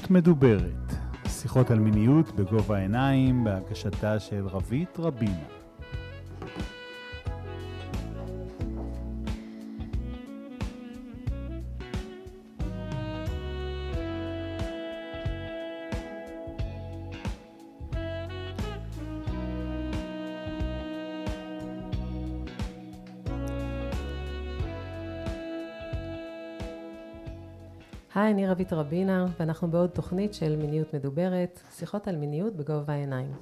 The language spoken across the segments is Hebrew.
מיניות מדוברת, שיחות על מיניות בגובה העיניים, בהגשתה של רבית רבינה. היי, אני רבית רבינה, ואנחנו בעוד תוכנית של מיניות מדוברת, שיחות על מיניות בגובה העיניים.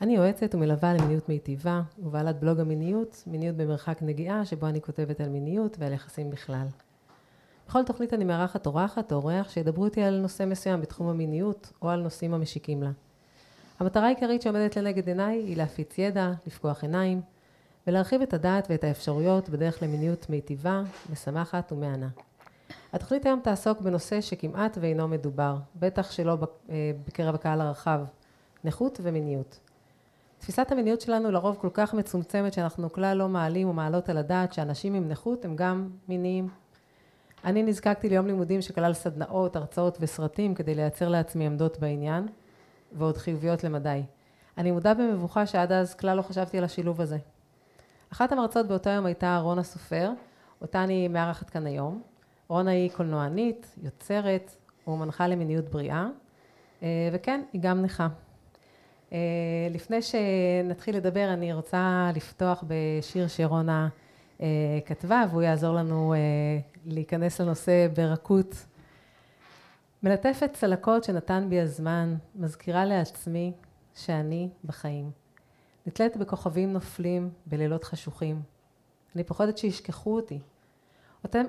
אני יועצת ומלווה למיניות מיטיבה, ובעלת בלוג המיניות, מיניות במרחק נגיעה, שבו אני כותבת על מיניות ועל יחסים בכלל. בכל תוכנית אני מארחת אורחת או אורח שידברו איתי על נושא מסוים בתחום המיניות, או על נושאים המשיקים לה. המטרה העיקרית שעומדת לנגד עיניי היא להפיץ ידע, לפקוח עיניים, ולהרחיב את הדעת ואת האפשרויות בדרך למיניות מיטיבה, משמחת ומהנה. התוכנית היום תעסוק בנושא שכמעט ואינו מדובר, בטח שלא אה, בקרב הקהל הרחב, נכות ומיניות. תפיסת המיניות שלנו לרוב כל כך מצומצמת שאנחנו כלל לא מעלים או מעלות על הדעת שאנשים עם נכות הם גם מיניים. אני נזקקתי ליום לימודים שכלל סדנאות, הרצאות וסרטים כדי לייצר לעצמי עמדות בעניין, ועוד חיוביות למדי. אני מודה במבוכה שעד אז כלל לא חשבתי על השילוב הזה. אחת המרצות באותו יום הייתה רונה סופר, אותה אני מארחת כאן היום. רונה היא קולנוענית, יוצרת ומנחה למיניות בריאה, אה, וכן, היא גם נכה. אה, לפני שנתחיל לדבר, אני רוצה לפתוח בשיר שרונה אה, כתבה, והוא יעזור לנו להיכנס לנושא ברכות. מלטפת צלקות שנתן בי הזמן, מזכירה לעצמי שאני בחיים. נתלית בכוכבים נופלים, בלילות חשוכים. אני פוחדת שישכחו אותי,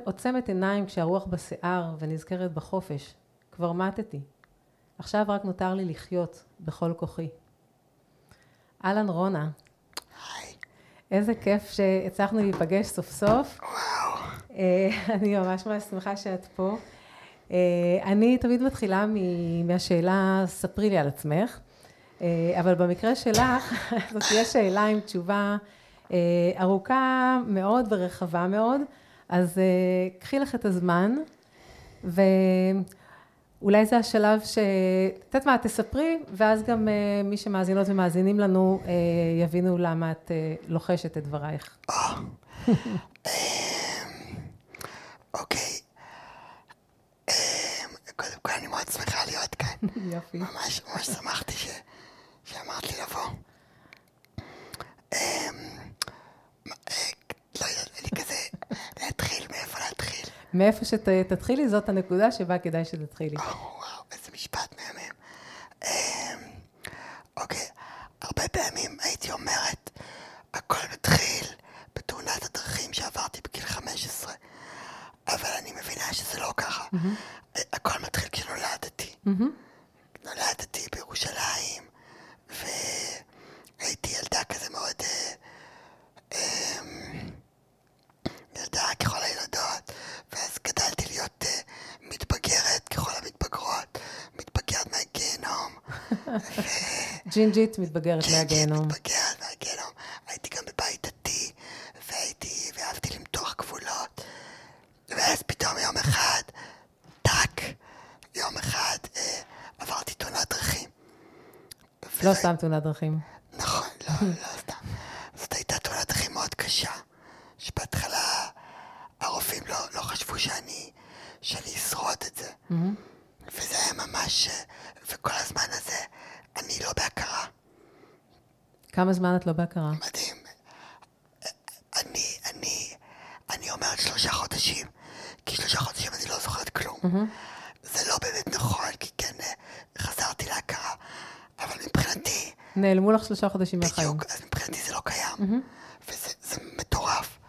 עוצמת עיניים כשהרוח בשיער ונזכרת בחופש. כבר מתתי. עכשיו רק נותר לי לחיות בכל כוחי. אהלן רונה. היי. איזה כיף שהצלחנו להיפגש סוף סוף. וואו. אה, אני ממש ממש שמחה שאת פה. אה, אני תמיד מתחילה מהשאלה, ספרי לי על עצמך, אה, אבל במקרה שלך, זאת תהיה שאלה עם תשובה ארוכה מאוד ורחבה מאוד. אז uh, קחי לך את הזמן, ואולי זה השלב ש... את יודעת מה, תספרי, ואז גם uh, מי שמאזינות ומאזינים לנו uh, יבינו למה את לוחשת את דברייך. אוקיי. קודם כל אני מאוד שמחה להיות כאן. יופי. ממש ממש שמחתי שאמרת לי לבוא. לא יודעת, אני כזה, להתחיל, מאיפה להתחיל? מאיפה שתתחילי, זאת הנקודה שבה כדאי שתתחילי. וואו, איזה משפט מהמם. אמ, אוקיי, הרבה פעמים הייתי אומרת, הכל מתחיל בתאונת הדרכים שעברתי בגיל 15, אבל אני מבינה שזה לא ככה. הכל מתחיל כשנולדתי. נולדתי בירושלים, והייתי ילדה כזה מאוד... אה, אמ, ילדה ככל הילדות, ואז גדלתי להיות uh, מתבגרת ככל המתבגרות, מתבגרת מהגיהנום. ג'ינג'ית מתבגרת מהגיהנום. מתבגרת מהגיהנום. הייתי גם בבית דתי, והייתי, ואהבתי למתוח גבולות. ואז פתאום יום אחד, טאק, יום אחד uh, עברתי תאונת דרכים. לא סתם תאונת דרכים. נכון, לא, לא סתם. זאת הייתה תאונת דרכים מאוד קשה. שבהתחלה הרופאים לא, לא חשבו שאני, שאני אשרוד את זה. Mm-hmm. וזה היה ממש, וכל הזמן הזה אני לא בהכרה. כמה זמן את לא בהכרה? מדהים. אני, אני, אני אומרת שלושה חודשים, כי שלושה חודשים אני לא זוכרת כלום. Mm-hmm. זה לא באמת נכון, כי כן חזרתי להכרה, אבל מבחינתי... נעלמו לך שלושה חודשים מהחיים. בדיוק, אז מבחינתי זה לא קיים. Mm-hmm. וזה מטורף.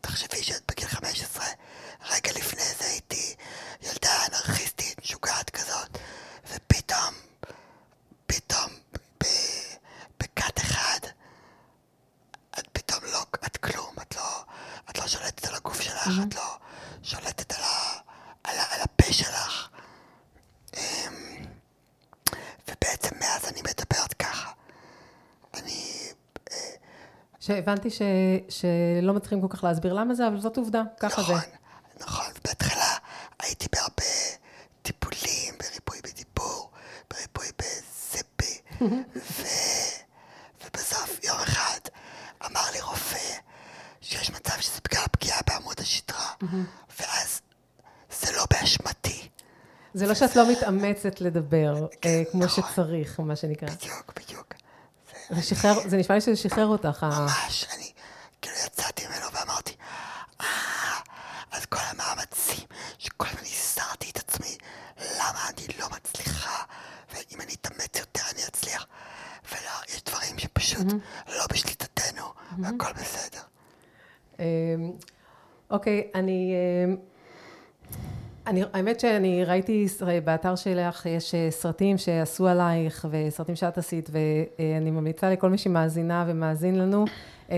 תחשבי שאת בגיל 15, רגע לפני זה הייתי ילדה אנרכיסטית, משוגעת כזאת, ופתאום, פתאום, בכת אחד, את פתאום לא, את כלום, את לא, את לא שולטת על הגוף שלך, mm-hmm. את לא שולטת על, ה, על, ה, על הפה שלך. אמ, ובעצם מאז אני מדברת ככה. אני... אה, שהבנתי ש, שלא מצליחים כל כך להסביר למה זה, אבל זאת עובדה, ככה נכון, זה. נכון, נכון. בהתחלה הייתי בהרבה טיפולים, בריפוי בדיבור. ו... ובסוף יום אחד אמר לי רופא שיש מצב שזה בגלל הפגיעה בעמוד השדרה, ואז זה לא באשמתי. זה לא שאת לא מתאמצת לדבר אה, כמו נכון. שצריך, מה שנקרא. בדיוק. זה שחרר, זה נשמע לי שזה שחרר אותך. ממש, אני כאילו יצאתי ממנו ואמרתי, אה, אז כל המאמצים שכל הזמן הסרתי את עצמי, למה אני לא מצליחה, ואם אני אתאמץ יותר אני אצליח. ולא, יש דברים שפשוט לא בשליטתנו, והכל בסדר. אמ, אוקיי, אני... אני, האמת שאני ראיתי באתר שלך, יש אה, סרטים שעשו עלייך וסרטים שאת עשית, ואני ממליצה לכל מי שמאזינה ומאזין לנו, אה,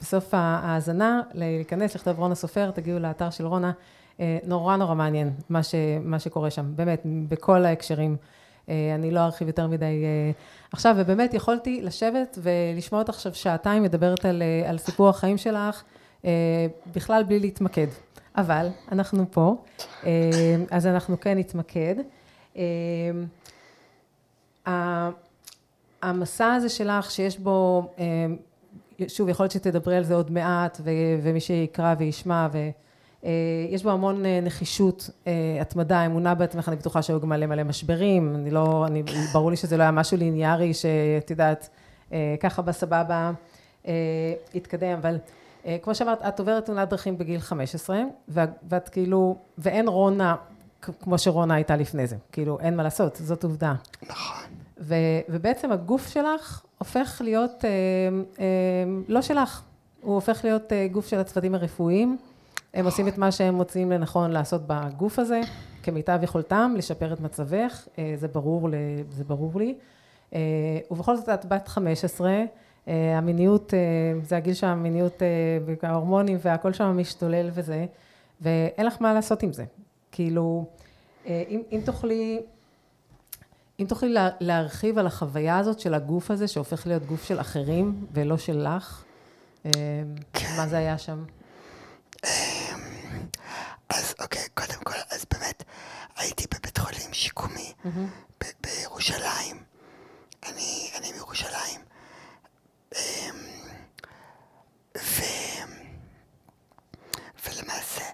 בסוף ההאזנה, להיכנס, לכתוב רונה סופר, תגיעו לאתר של רונה, אה, נורא נורא מעניין מה, ש, מה שקורה שם, באמת, בכל ההקשרים. אה, אני לא ארחיב יותר מדי אה, עכשיו, ובאמת יכולתי לשבת ולשמוע אותך עכשיו שעתיים מדברת על, אה, על סיפור החיים שלך, אה, בכלל בלי להתמקד. אבל אנחנו פה, אה, אז אנחנו כן נתמקד. אה, המסע הזה שלך, שיש בו, אה, שוב, יכול להיות שתדברי על זה עוד מעט, ומי שיקרא וישמע, ויש בו המון נחישות, התמדה, אמונה בעצמך, אני בטוחה שהיו גם מלא מלא משברים, אני לא, אני, ברור לי שזה לא היה משהו ליניארי, שאת יודעת, ככה בסבבה התקדם, אבל כמו שאמרת, את עוברת תאונת דרכים בגיל 15, וה- ואת כאילו, ואין רונה כמו שרונה הייתה לפני זה, כאילו, אין מה לעשות, זאת עובדה. נכון. ו, ובעצם הגוף שלך הופך להיות אה, אה, לא שלך, הוא הופך להיות אה, גוף של הצוותים הרפואיים. הם עושים את מה שהם מוצאים לנכון לעשות בגוף הזה, כמיטב יכולתם, לשפר את מצבך, אה, זה ברור, זה ברור לי. אה, ובכל זאת את בת 15, אה, המיניות, אה, זה הגיל שהמיניות, אה, ההורמונים והכל שם משתולל וזה, ואין לך מה לעשות עם זה. כאילו, אה, אם, אם תוכלי אם תוכלי לה, להרחיב על החוויה הזאת של הגוף הזה, שהופך להיות גוף של אחרים ולא שלך, אה, מה זה היה שם? אז אוקיי, קודם כל, אז באמת, הייתי בבית חולים שיקומי ב- בירושלים. אני, אני מירושלים. אמ, ו... ולמעשה,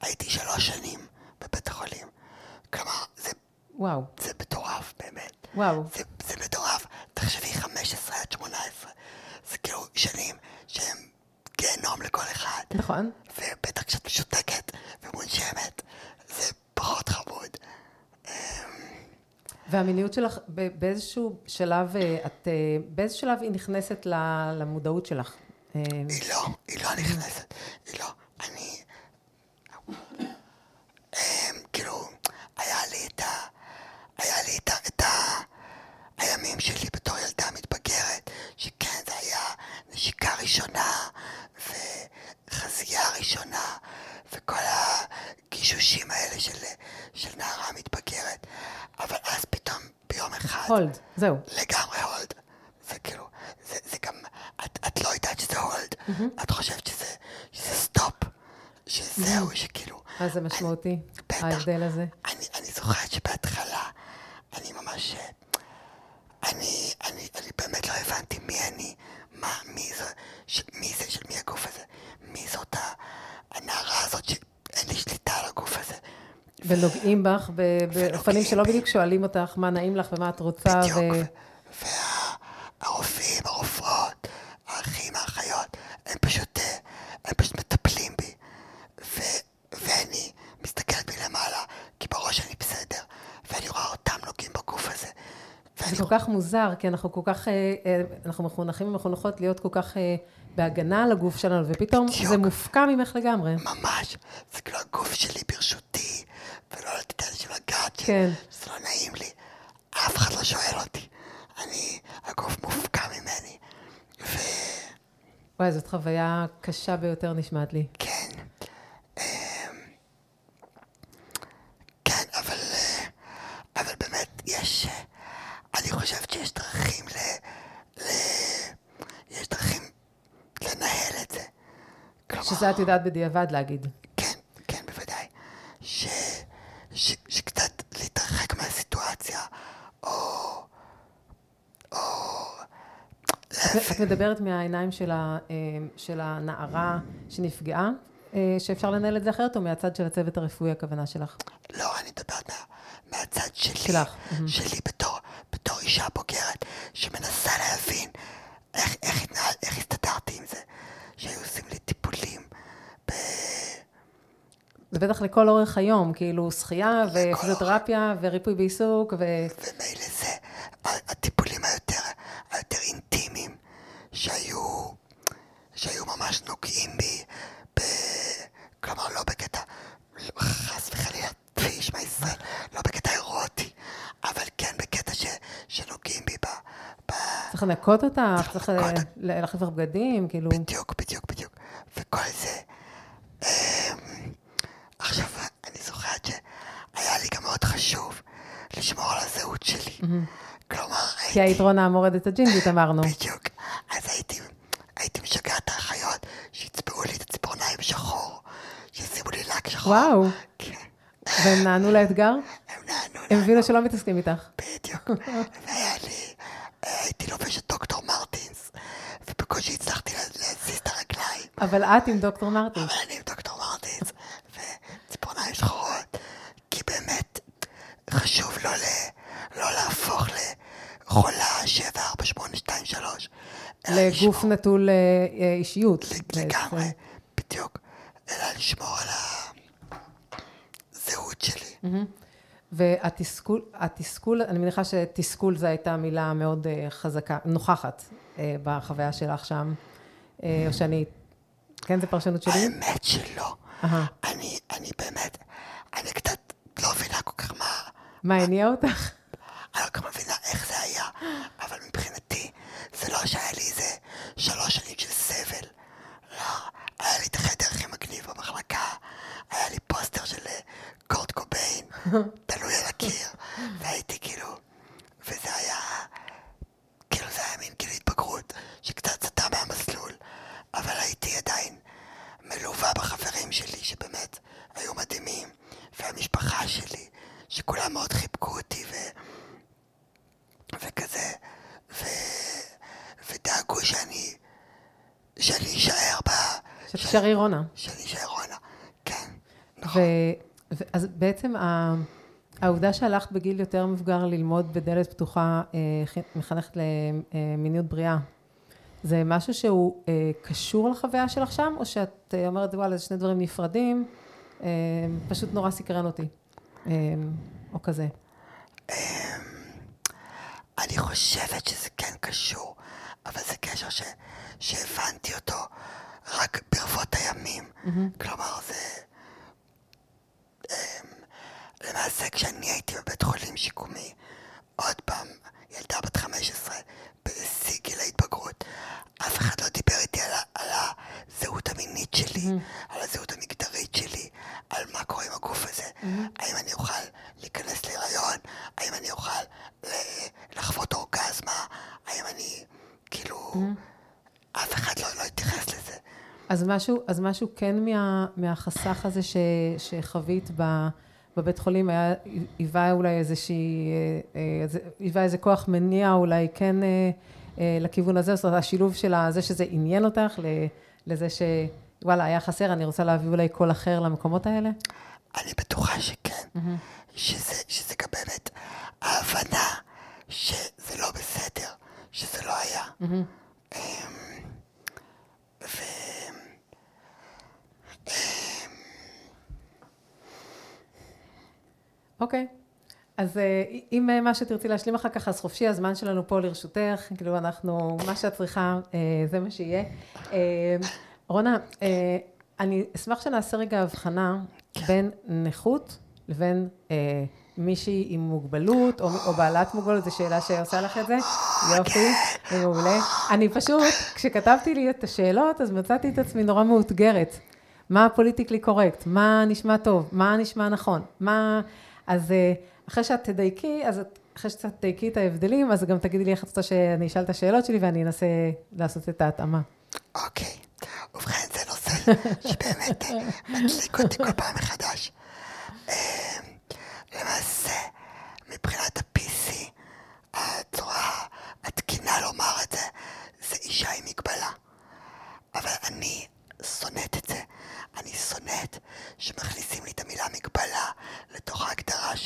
הייתי שלוש שנים בבית החולים. כלומר, זה, וואו, זה מטורף, באמת. וואו. זה, זה מטורף. תחשבי, 15 עד 18. זה כאילו שנים שהם גיהנום לכל אחד. נכון. ובטח כשאת משותקת ומונשמת, זה פחות חמוד. והמיניות שלך, באיזשהו שלב, אה, את, אה, באיזה שלב היא נכנסת למודעות שלך? אה, היא לא, היא לא נכנסת, היא לא. אני... אמ, כאילו, היה לי את ה... היה לי את. את ה... הימים שלי בתור ילדה מתבגרת, שכן, זה היה נשיקה ראשונה, וחזייה ראשונה, וכל הגישושים האלה של, של נערה מתבגרת. אבל אז פתאום, ביום אחד... hold, זהו. לגמרי hold. זה כאילו, זה, זה גם, את, את לא יודעת שזה hold, את חושבת שזה, שזה סטופ, שזהו, שכאילו, מה זה משמעותי, בטח. ההבדל הזה? אני, אני זוכרת שבהתחלה, אני ממש, אני, אני, אני באמת לא הבנתי מי אני, מה, מי זה, ש, מי זה, של מי הגוף הזה, מי זאת ה- הנערה הזאת שאין לי שליטה על הגוף הזה. ונוגעים בך באופנים שלא. בדיוק שואלים אותך מה נעים לך ומה את רוצה, בדיוק. ו... והרופאים, הרופאות, האחים, האחיות, הם פשוט, אה, הם פשוט מטפלים בי. ו, ואני מסתכלת מלמעלה, כי בראש אני בסדר, ואני רואה אותם נוגעים בגוף הזה. זה כל כך מוזר, כי אנחנו כל כך, אה, אה, אנחנו מחונכים ומחונכות להיות כל כך בהגנה על הגוף שלנו, ופתאום בדיוק. זה מופקע ממך לגמרי. ממש, זה כאילו הגוף שלי ברשותי, ולא לתת לאנשים לגעת, כן. שזה לא נעים לי. אף אחד לא שואל אותי. אני, הגוף מופקע ממני. וכן, וואי, זאת חוויה קשה ביותר נשמעת לי. אמ, כן, אבל, אה, אבל באמת, יש, אה, אני חושבת שיש דרכים ל... ל... יש דרכים לנהל את זה. כלומר, שזה את יודעת בדיעבד להגיד. כן, כן, בוודאי. ש... ש... שקצת להתרחק מהסיטואציה, או... את מדברת מהעיניים של ה- אה, של הנערה שנפגעה, אה, שאפשר לנהל את זה אחרת, או מהצד של הצוות הרפואי, הכוונה שלך? לא, אני מדברת מה, מהצד שלי. שלך, שלי בתור, בתור אישה בוגרת, שמנסה להבין איך, איך, התנהל, איך הסתדרתי עם זה, שהיו עושים לי טיפולים ב... זה בטח לכל אורך היום, כאילו שחייה ופיזיותרפיה וריפוי בעיסוק, ו... ומילא זה, ה- הטיפולים היותר, היותר אינטימיים, שהיו, שהיו ממש נוגעים בי, ב... כלומר לא בקטע, לא, חס וחלילה, תשמע ישראל, לא בקטע אירוטי, אבל כן בקטע ש, שנוגעים בי ב... ב... צריך לנקות אותך, צריך. אה, להחליף לך בגדים, כאילו... בדיוק, בדיוק, בדיוק. וכל זה. אמ, עכשיו, אני זוכרת שהיה לי גם מאוד חשוב לשמור על הזהות שלי. כלומר, כי הייתי... היית רונה המורדת הג'ינג'ית, אמרנו. בדיוק. אז הייתי, הייתי משגע את האחיות שיצבעו לי את הציפורניים שחור, שישימו לי לק שחור. וואו. כן, והם נענו לאתגר? הם נענו הם הבינו שלא מתעסקים איתך. בדיוק. והיה הייתי לובש את דוקטור מרטינס, ובקושי הצלחתי לה- להזיז את הרגליים. אבל את עם דוקטור מרטין. אבל אני עם דוקטור מרטינס, וציפורניים שחורות, כי באמת חשוב לא, ל, לא להפוך לחולה 7, 4, 8, 2, 3. אלא לגוף לשמור- נטול אה, אה, אישיות. לגמרי. בדיוק. אלא לשמור על הזהות שלי. והתסכול, התסכול, אני מניחה שתסכול זו הייתה מילה מאוד אה, חזקה, נוכחת אה, בחוויה שלך שם, אה, או שאני, כן, זו פרשנות שלי? האמת שלא. אני, אני באמת, אני קצת לא מבינה כל כך מה... מה הניע אותך? אני לא כל כך מבינה איך זה היה, אבל מבחינתי, זה לא שהיה לי איזה שלוש שנים של סבל. לא, היה לי את החדר הכי מגניב במחלקה, היה לי פוסטר של אה, קורט קוביין, תלוי על הקיר, והייתי כאילו, וזה היה, כאילו זה היה מין כאילו התבגרות, שקצת סטה מהמסלול, אבל הייתי עדיין מלווה בחברים שלי, שבאמת היו מדהימים, והמשפחה שלי, שכולם מאוד חיבקו אותי, ו... וכזה, ו... ודאגו שאני, שאני אשאר ב... שתישארי רונה. שאני אשאר רונה, כן. ו... ו- אז בעצם העובדה שהלכת בגיל יותר מבוגר ללמוד בדלת פתוחה, אה, מחנכת למיניות בריאה, זה משהו שהוא אה, קשור לחוויה שלך שם, או שאת אה, אומרת, וואלה, זה שני דברים נפרדים, פשוט נורא סקרן אותי, או כזה. אני חושבת שזה כן קשור, אבל זה קשר ש... שהבנתי אותו רק ברבות הימים. כלומר, זה... למעשה, כשאני הייתי בבית חולים שיקומי, עוד פעם, ילדה בת 15, בשיא גיל ההתבגרות, אף אחד לא דיבר איתי על, על הזהות המינית שלי, על הזהות המגדרית שלי, על מה קורה עם הגוף הזה. האם אני אוכל להיכנס להיריון? האם אני אוכל ל- לחוות אורגזמה? האם אני, כאילו, אף אחד לא, לא התייחס לזה. אז משהו, אז משהו כן מה, מהחסך הזה ש, שחווית ב, בבית חולים היה, היווה אולי איזושהי, אה, אה, היווה איזה כוח מניע אולי כן אה, אה, לכיוון הזה, זאת אומרת השילוב של זה שזה עניין אותך, ל- לזה שוואלה היה חסר, אני רוצה להביא אולי קול אחר למקומות האלה? אני בטוחה שכן. שזה, שזה גם באמת ההבנה שזה לא בסדר, שזה לא היה. אמ, אוקיי. אז אה, אם אה, מה שתרצי להשלים אחר כך, אז חופשי, הזמן שלנו פה לרשותך, כאילו אנחנו, מה שאת צריכה, אה, זה מה שיהיה. רונה, אני אשמח שנעשה רגע הבחנה בין נכות לבין מישהי עם מוגבלות, או, או בעלת מוגבלות, זו שאלה שעושה לך את זה? יופי, זה מעולה. אני פשוט, כשכתבתי לי את השאלות, אז מצאתי את עצמי נורא מאותגרת. מה הפוליטיקלי קורקט? מה נשמע טוב? מה נשמע נכון? מה... אז אה, אחרי שאת תדייקי, אז את, אחרי שאת תדייקי את ההבדלים, אז גם תגידי לי איך את רוצה שאני אשאל את השאלות שלי ואני אנסה לעשות את ההתאמה. אוקיי. ובכן, זה נושא שבאמת מדליק אותי כל פעם מחדש. אמ, למעשה, מבחינת ה-PC, הצורה התקינה לומר את זה, זה שמכניסים לי את המילה מגבלה לתוך ההגדרה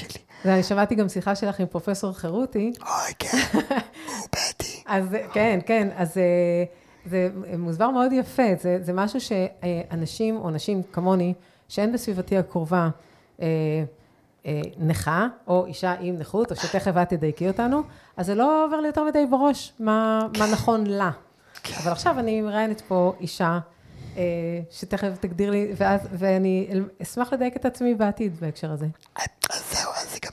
ואני שמעתי גם שיחה שלך עם פרופסור חירותי. אוי, כן, הוא בטי. אז כן, כן, אז אה, זה מוסבר מאוד יפה, זה, זה משהו שאנשים או נשים כמוני, שאין בסביבתי הקרובה אה, אה, נכה, או אישה עם נכות, או שתכף את תדייקי אותנו, אז זה לא עובר לי יותר מדי בראש מה, מה נכון לה. אבל עכשיו אני מראיינת פה אישה, אה, שתכף תגדיר לי, ואז, ואני אשמח לדייק את עצמי בעתיד בהקשר הזה. אז זהו, אז זה גם,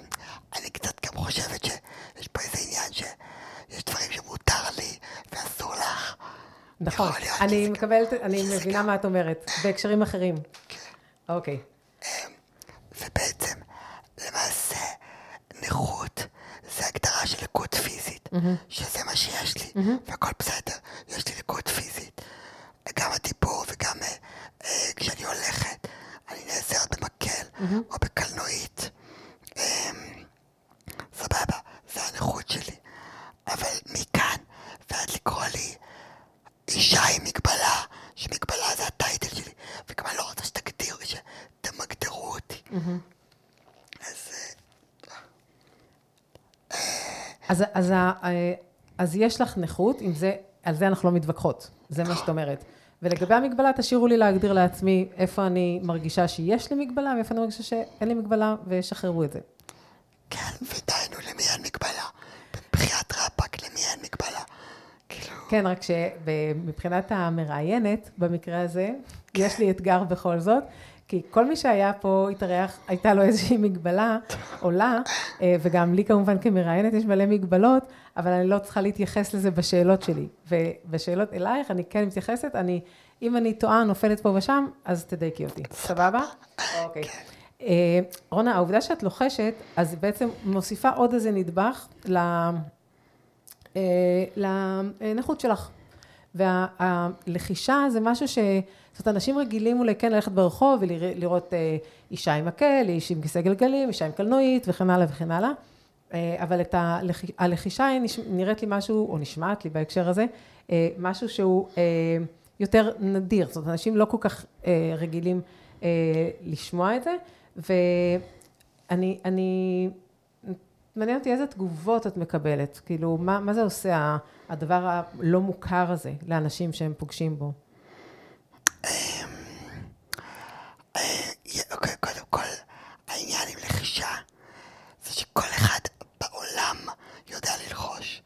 אני קצת גם חושבת שיש פה איזה עניין שיש דברים שמותר לי ואסור לך. נכון, אני מקבלת, אני מבינה מה את אומרת, בהקשרים אחרים. אוקיי. ובעצם, למעשה, נכות זה הגדרה של לקות פיזית, שזה מה שיש לי, והכל בסדר, יש לי לקות פיזית. גם הדיבור וגם אה, אה, כשאני הולכת, אני נעזרת במקל או בקלנועית. אה, סבבה, זה הנכות שלי. אבל מכאן ועד לקרוא לי אישה עם מגבלה, שמגבלה זה הטייטל שלי, וגם אני לא רוצה שתגדירו, שתמגדרו אותי. אז אה, אז, אז, אה, אז יש לך נכות, עם זה, על זה אנחנו לא מתווכחות, זה מה שאת אומרת. ולגבי המגבלה, תשאירו לי להגדיר לעצמי איפה אני מרגישה שיש לי מגבלה, ואיפה אני מרגישה שאין לי מגבלה, ושחררו את זה. כן, ודיינו למי אין מגבלה. בבחיית רפ"ק למי אין מגבלה. כאילו, כן, רק שמבחינת המראיינת, במקרה הזה, יש לי אתגר בכל זאת, כי כל מי שהיה פה התארח, הייתה לו איזושהי מגבלה עולה, אה, וגם לי כמובן כמראיינת יש מלא מגבלות, אבל אני לא צריכה להתייחס לזה בשאלות שלי. ובשאלות אלייך אני כן מתייחסת, אני, אם אני טועה, נופלת פה ושם, אז תדייקי אותי. סבבה? אוקיי. אה, רונה, העובדה שאת לוחשת, אז בעצם מוסיפה עוד איזה נדבך לנכות שלך. והלחישה זה משהו ש... זאת אומרת, אנשים רגילים אולי כן ללכת ברחוב ולראות אה, אישה עם מקל, איש עם כיסא גלגלים, אישה עם קלנועית וכן הלאה וכן הלאה. אה, אבל את הלח... הלחישה. נראית לי משהו, או נשמעת לי בהקשר הזה, אה, משהו שהוא אה, יותר נדיר. זאת אומרת, אנשים לא כל כך אה, רגילים אה, לשמוע את זה. ואני, אני, מעניין אותי איזה תגובות את מקבלת, כאילו, מה, מה זה עושה, הדבר הלא מוכר הזה, לאנשים שהם פוגשים בו? יה- אוקיי, קודם כל, העניין עם לחישה, זה שכל אחד בעולם יודע ללחוש.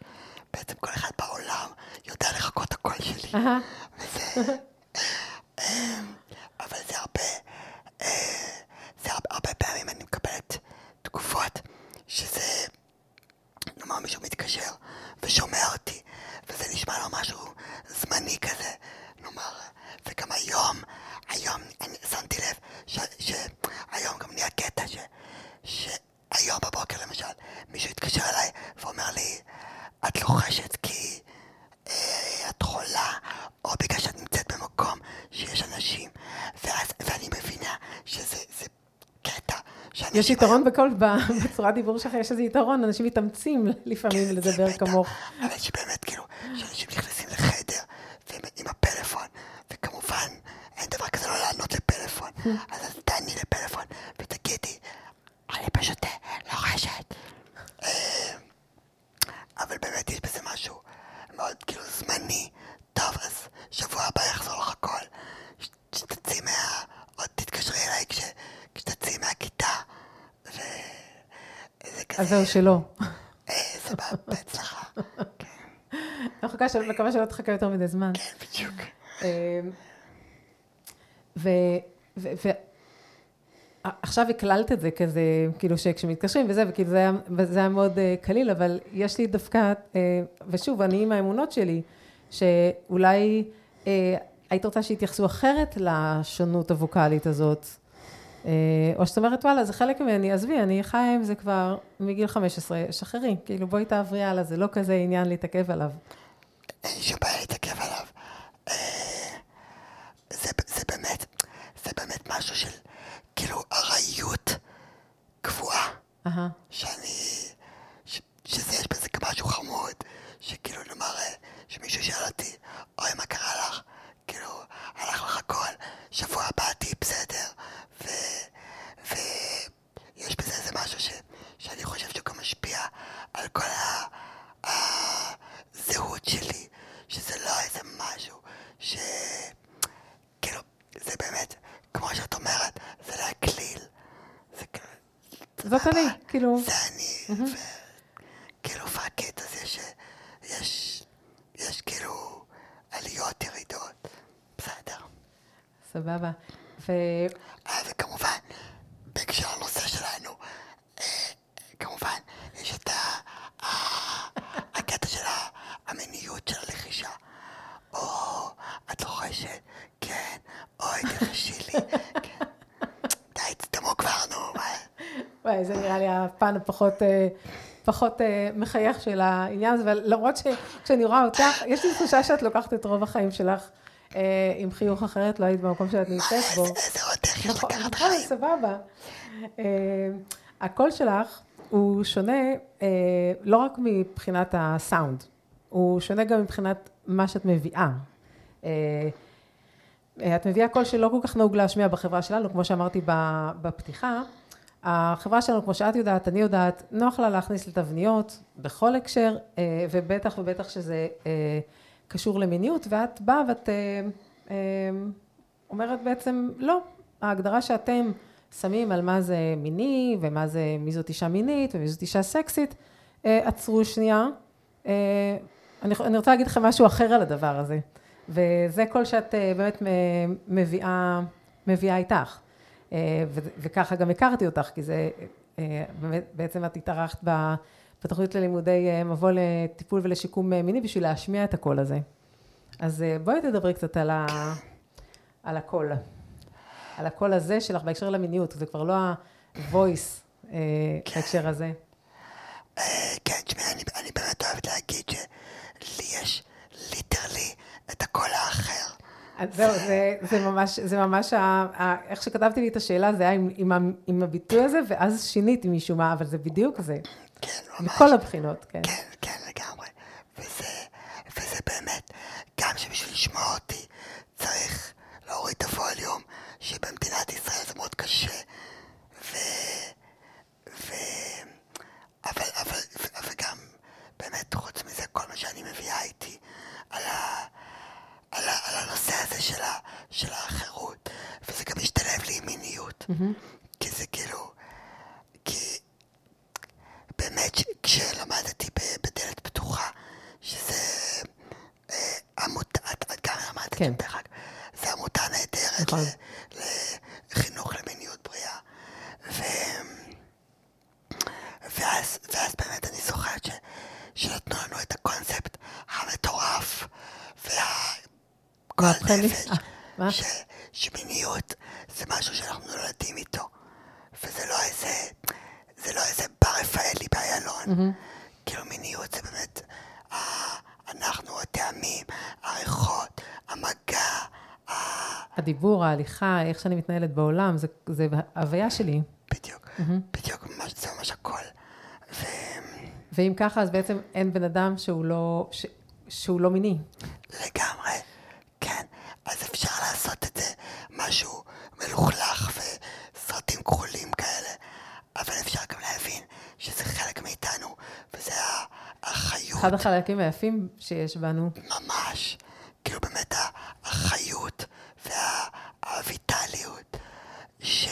בעצם כל אחד בעולם יודע לחקות את הקול שלי. וזה... אמ, אבל זה הרבה... אה, זה הרבה, הרבה פעמים אני מקבלת תגובות שזה... נאמר מישהו מתקשר ושומע אותי, וזה נשמע לו משהו זמני כזה, נאמר, וגם היום, היום אני שמתי לב ש- שהיום גם נהיה קטע ש... שהיום בבוקר למשל, מישהו התקשר אליי ואומר לי, את לוחשת כי אה, את חולה, או בגלל שאת נמצאת במקום שיש אנשים, ואז, ואני מבינה שזה זה קטע. שאנשים יש יתרון בכל, בצורת דיבור שלך יש איזה יתרון, אנשים מתאמצים לפעמים כן, לדבר בטח. כמוך. אבל שבאמת, כאילו, שאנשים נכנסים לחדר והם עם הפלאפון, וכמובן, אין דבר כזה לא לענות לפלאפון. אז אז תעני לפלאפון ותגידי, אני פשוט אה, לוחשת. אה, אבל באמת יש בזה משהו מאוד כאילו זמני. טוב, אז שבוע הבא יחזור לך הכל. ש- שתצאי מה... עוד תתקשרי אליי כש... כשתצאי מהכיתה. ו... זה כזה... אז זהו, שלא. אה, סבבה, בהצלחה. אני מקווה שלא תחכה יותר מדי זמן. כן, בדיוק. אמ, ו... ו... ו... עכשיו הקללת את זה כזה, כאילו שכשמתקשרים וזה, וכאילו זה היה, וזה היה מאוד uh, קליל, אבל יש לי דווקא, uh, ושוב, אני עם האמונות שלי, שאולי uh, היית רוצה שיתייחסו אחרת לשונות הווקאלית הזאת, או שאת אומרת, וואלה, זה חלק ממני, עזבי, אני חיה עם זה כבר מגיל 15, שחררי, כאילו בואי תעברי הלאה, זה לא כזה עניין להתעכב עליו. אין לי שום בעיה להתעכב עליו. אה, זה, זה באמת, זה באמת משהו של כאילו ארעיות קבועה, אהה. שאני, ש, שזה יש בזה משהו חמוד, שכאילו נאמר, אה, שמישהו שאל אותי, אוי מה קרה לך? כאילו, הלך לך הכל, שבוע הבא תהיי בסדר, ו... זאת אני, כאילו, זה אני, וכאילו fuck אז יש, יש, יש כאילו עליות, ירידות, בסדר. סבבה. ו... אה, וכמובן, בהקשר לנושא שלנו, אה, כמובן, יש את ה- ה- הקטע של ה- המיניות של הלחישה. או, את לוחשת, כן, אוי, תלחשי לי, כן. די, תסתמו כבר, נו, מה? וואי, זה נראה לי הפן הפחות אה, פחות אה, מחייך של העניין הזה, אבל למרות שכשאני רואה אותך, יש לי תחושה שאת לוקחת את רוב החיים שלך אה, עם חיוך אחרת, לא היית במקום שאת נמצאת בו. עוד דרך יש נכון, לקחת נכון, חיים. סבבה. הקול שלך הוא שונה לא רק מבחינת הסאונד, הוא שונה גם מבחינת מה שאת מביאה. אה, אה, את מביאה קול שלא כל כך נהוג להשמיע בחברה שלנו, כמו שאמרתי בפתיחה. החברה שלנו, כמו שאת יודעת, אני יודעת, נוח לה להכניס לתבניות בכל הקשר, אה, ובטח ובטח שזה אה, קשור למיניות, ואת באה ואת אה, אומרת בעצם, לא, ההגדרה שאתם שמים על מה זה מיני, ומה זה, מי זאת אישה מינית, ומי זאת אישה סקסית, עצרו שנייה. אני, רוצה להגיד לכם משהו אחר על הדבר הזה, וזה כל שאת באמת מביאה, מביאה איתך. אה, וככה גם הכרתי אותך, כי זה, אה, בעצם את התארחת בתוכנית ללימודי אה, מבוא לטיפול ולשיקום מיני בשביל להשמיע את הקול הזה. אז בואי תדברי קצת על, ה... על הקול. על הקול הזה שלך בהקשר למיניות, זה כבר לא ה-voice בהקשר הזה. כן, תשמעי, אני, אני באמת אוהבת להגיד שלי יש ליטרלי את הקול האחר. זהו, זה, זה ממש, זה ממש, ה, ה, איך שכתבתי לי את השאלה, זה היה עם, עם, עם הביטוי הזה, ואז שיניתי משום מה, אבל זה בדיוק זה, כן, ממש. מכל הבחינות, כן. כן, כן, לגמרי. וזה, וזה באמת, גם שבשביל לשמוע אותי צריך להוריד את הווליום, שבמדינת ישראל זה מאוד קשה. ו... ו... אבל, אבל, ו- וגם, באמת, חוץ מזה, כל מה שאני מביאה איתי על, ה... על, ה... על הנושא הזה של, ה... של החירות, וזה גם משתלב לי עם מיניות. כי זה כאילו, כי באמת, כשלמדתי בדלת פתוחה, שזה אה, עמותה, את גם למדת כן. דרך אגב, זה עמותה נהדרת נכון. לחינוך למיניות בריאה. ו... ואז, ואז באמת אני זוכרת ש... שנתנו לנו את הקונספט המטורף והגועל. נפש, אה? ש... שמיניות זה משהו שאנחנו נולדים איתו, וזה לא איזה, זה לא איזה בר רפאלי באיילון. כאילו מיניות זה באמת, אה, אנחנו הטעמים, הריחות, המגע, ה- הדיבור, ההליכה, איך שאני מתנהלת בעולם, זה, זה ההוויה שלי. בדיוק, בדיוק, ממש, זה ממש הכל. ו... ואם ככה, אז בעצם אין בן אדם שהוא לא, ש, שהוא לא מיני. לגמרי, כן. אז אפשר לעשות את זה משהו מלוכלך וסרטים כחולים כאלה, אבל אפשר גם להבין שזה חלק מאיתנו, וזה החיות, אחד החלקים היפים שיש בנו. ממש. כאילו באמת ה- החיות והוויטליות, ש...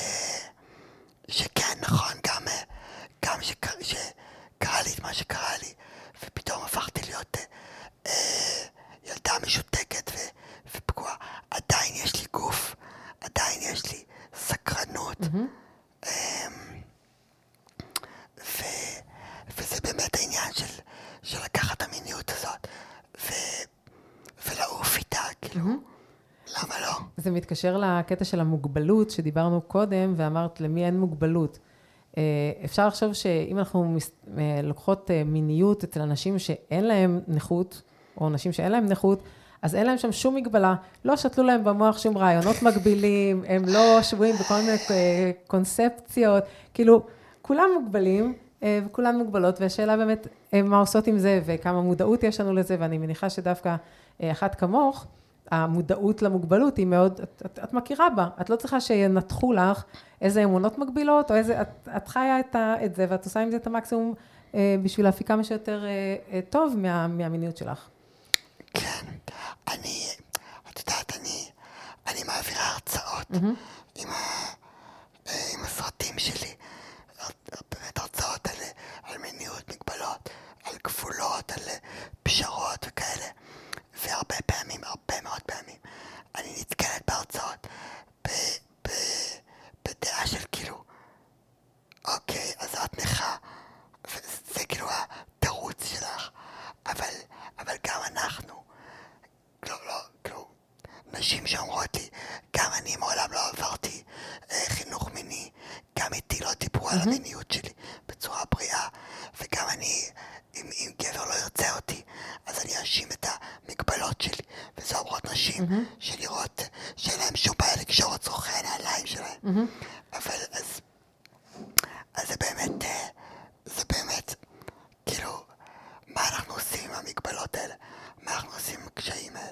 שכן, נכון, גם, אה, גם שקרה, שקרה לי את מה שקרה לי, ופתאום הפכתי להיות אה, אה, ילדה משותקת ו, ופגועה. עדיין יש לי גוף, עדיין יש לי ו, וזה באמת העניין של, של לקחת את המיניות הזאת ו, ולעוף איתה, כאילו, למה לא? זה מתקשר לקטע של המוגבלות שדיברנו קודם, ואמרת למי אין מוגבלות. אה, אפשר לחשוב שאם אנחנו אה, לוקחות אה, מיניות אצל אנשים שאין להם נכות, או אנשים שאין להם נכות, אז אין להם שם שום מגבלה, לא שתלו להם במוח שום רעיונות מגבילים, הם לא שבויים בכל מיני אה, קונספציות, כאילו, כולם מוגבלים אה, וכולן מוגבלות, והשאלה באמת אה, מה עושות עם זה וכמה מודעות יש לנו לזה, ואני מניחה שדווקא אחת כמוך, המודעות למוגבלות היא מאוד, את, את, את מכירה בה, את לא צריכה שינתחו לך איזה אמונות מגבילות, או איזה, את, את חיה את, ה, את זה, ואת עושה עם זה את המקסימום אה, בשביל להפיק כמה שיותר אה, אה, טוב מה, מהמיניות שלך. אני, את יודעת, אני, אני מעבירה הרצאות mm-hmm. עם, ה, עם הסרטים שלי, באמת הרצאות על, על מיניות, מגבלות, על גבולות, על פשרות וכאלה, והרבה פעמים, הרבה מאוד פעמים, אני נתקלת בהרצאות ב, ב, בדעה של כאילו, אוקיי, אז את נכה, זה, זה כאילו התירוץ שלך, אבל, אבל גם אנחנו נשים שאומרות לי, גם אני מעולם לא עברתי אה, חינוך מיני, גם איתי לא דיברו על המיניות שלי בצורה בריאה, וגם אני, אם, אם גבר לא ירצה אותי, אז אני אאשים את המגבלות שלי. וזה אומרות נשים שלראות שאין להם שום בעיה לקשור את צורכי הנעליים שלהם. אבל אז, אז זה באמת, אה, זה באמת, כאילו, מה אנחנו עושים עם המגבלות האלה? מה אנחנו עושים עם הקשיים האלה?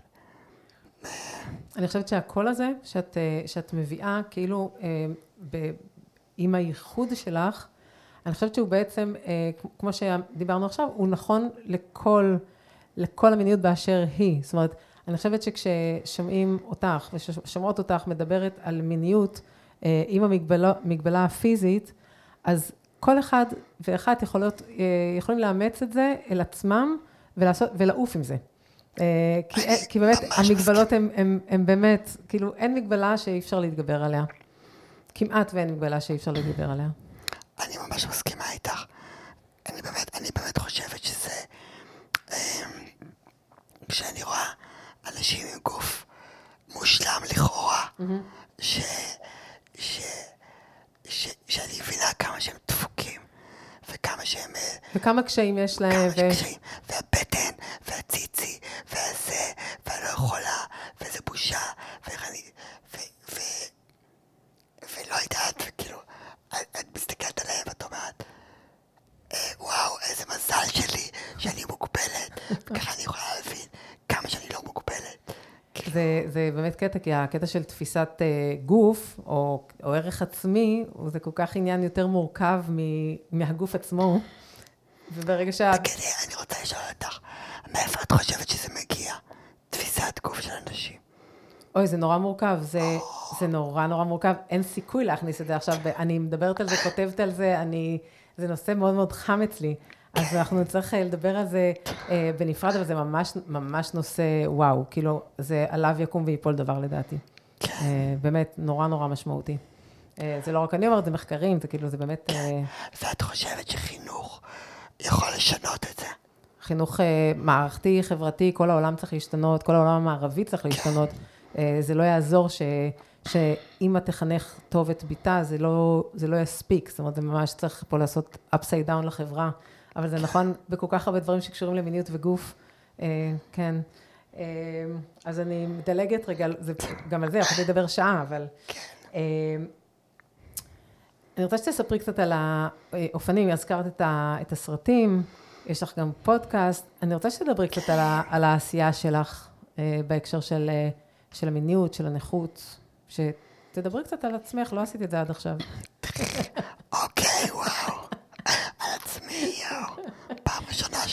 אני חושבת שהקול הזה, שאת, אה, שאת מביאה, כאילו, אה, ב, עם הייחוד שלך, אני חושבת שהוא בעצם, אה, כמו שדיברנו עכשיו, הוא נכון לכל, לכל המיניות באשר היא. זאת אומרת, אני חושבת שכששומעים אותך ושומעות אותך מדברת על מיניות עם המגבלה הפיזית, אז כל אחד ואחת יכולות, יכולים לאמץ את זה אל עצמם ולעשות, ולעוף עם זה. אה, כי, כי באמת, המגבלות הן באמת, כאילו, אין מגבלה שאי אפשר להתגבר עליה. כמעט ואין מגבלה שאי אפשר להתגבר עליה. אני ממש מסכימה איתך. אני באמת, אני באמת חושבת שזה... אמ, כשאני רואה אנשים עם גוף מושלם לכאורה, ש... ש... ש... שאני מבינה כמה שהם דפוקים, וכמה שהם... אה, וכמה קשיים יש להם. כמה ו... קשיים, והבטן, והציצי, והזה, ואני לא יכולה, וזה בושה, ואיך אני... ו... ו... ולא יודעת, וכאילו, את, את מסתכלת עליהם ואת אומרת, אה, וואו, איזה מזל שלי שאני מוגבלת, ככה אני יכולה להבין כמה שאני לא מוגבלת. זה, זה באמת קטע, כי הקטע של תפיסת uh, גוף, או, או ערך עצמי, זה כל כך עניין יותר מורכב מ, מהגוף עצמו. וברגע שאת... תגידי, אני רוצה לשאול אותך, מאיפה את חושבת שזה מגיע? תפיסת גוף של אנשים. אוי, זה נורא מורכב, זה, זה נורא נורא מורכב, אין סיכוי להכניס את זה עכשיו, אני מדברת על זה, כותבת על זה, אני, זה נושא מאוד מאוד חם אצלי. אז אנחנו נצטרך אה, לדבר על זה אה, בנפרד, אבל זה ממש, ממש נושא וואו, כאילו, זה עליו יקום ויפול דבר לדעתי. כן. אה, באמת, נורא נורא משמעותי. זה לא רק אני אומרת, זה מחקרים, זה כאילו, זה באמת... כן. ואת חושבת שחינוך יכול לשנות את זה? חינוך מערכתי, חברתי, כל העולם צריך להשתנות, כל העולם המערבי צריך להשתנות. אה, זה לא יעזור ש... שאמא תחנך טוב את בתה, זה לא, זה לא יספיק, זאת אומרת, זה ממש צריך פה לעשות upside down לחברה. אבל זה נכון בכל כך הרבה דברים שקשורים למיניות וגוף, אה, כן. אה, אז אני מדלגת רגע, זה, גם על זה, יכולתי לדבר שעה, אבל... אה, אני רוצה שתספרי קצת על האופנים, הזכרת את, ה, את הסרטים, יש לך גם פודקאסט, אני רוצה שתדברי קצת על, ה, על העשייה שלך אה, בהקשר של, אה, של המיניות, של הנכות, שתדברי קצת על עצמך, לא עשיתי את זה עד עכשיו. אוקיי, וואו. על עצמי, יואו. פעם ראשונה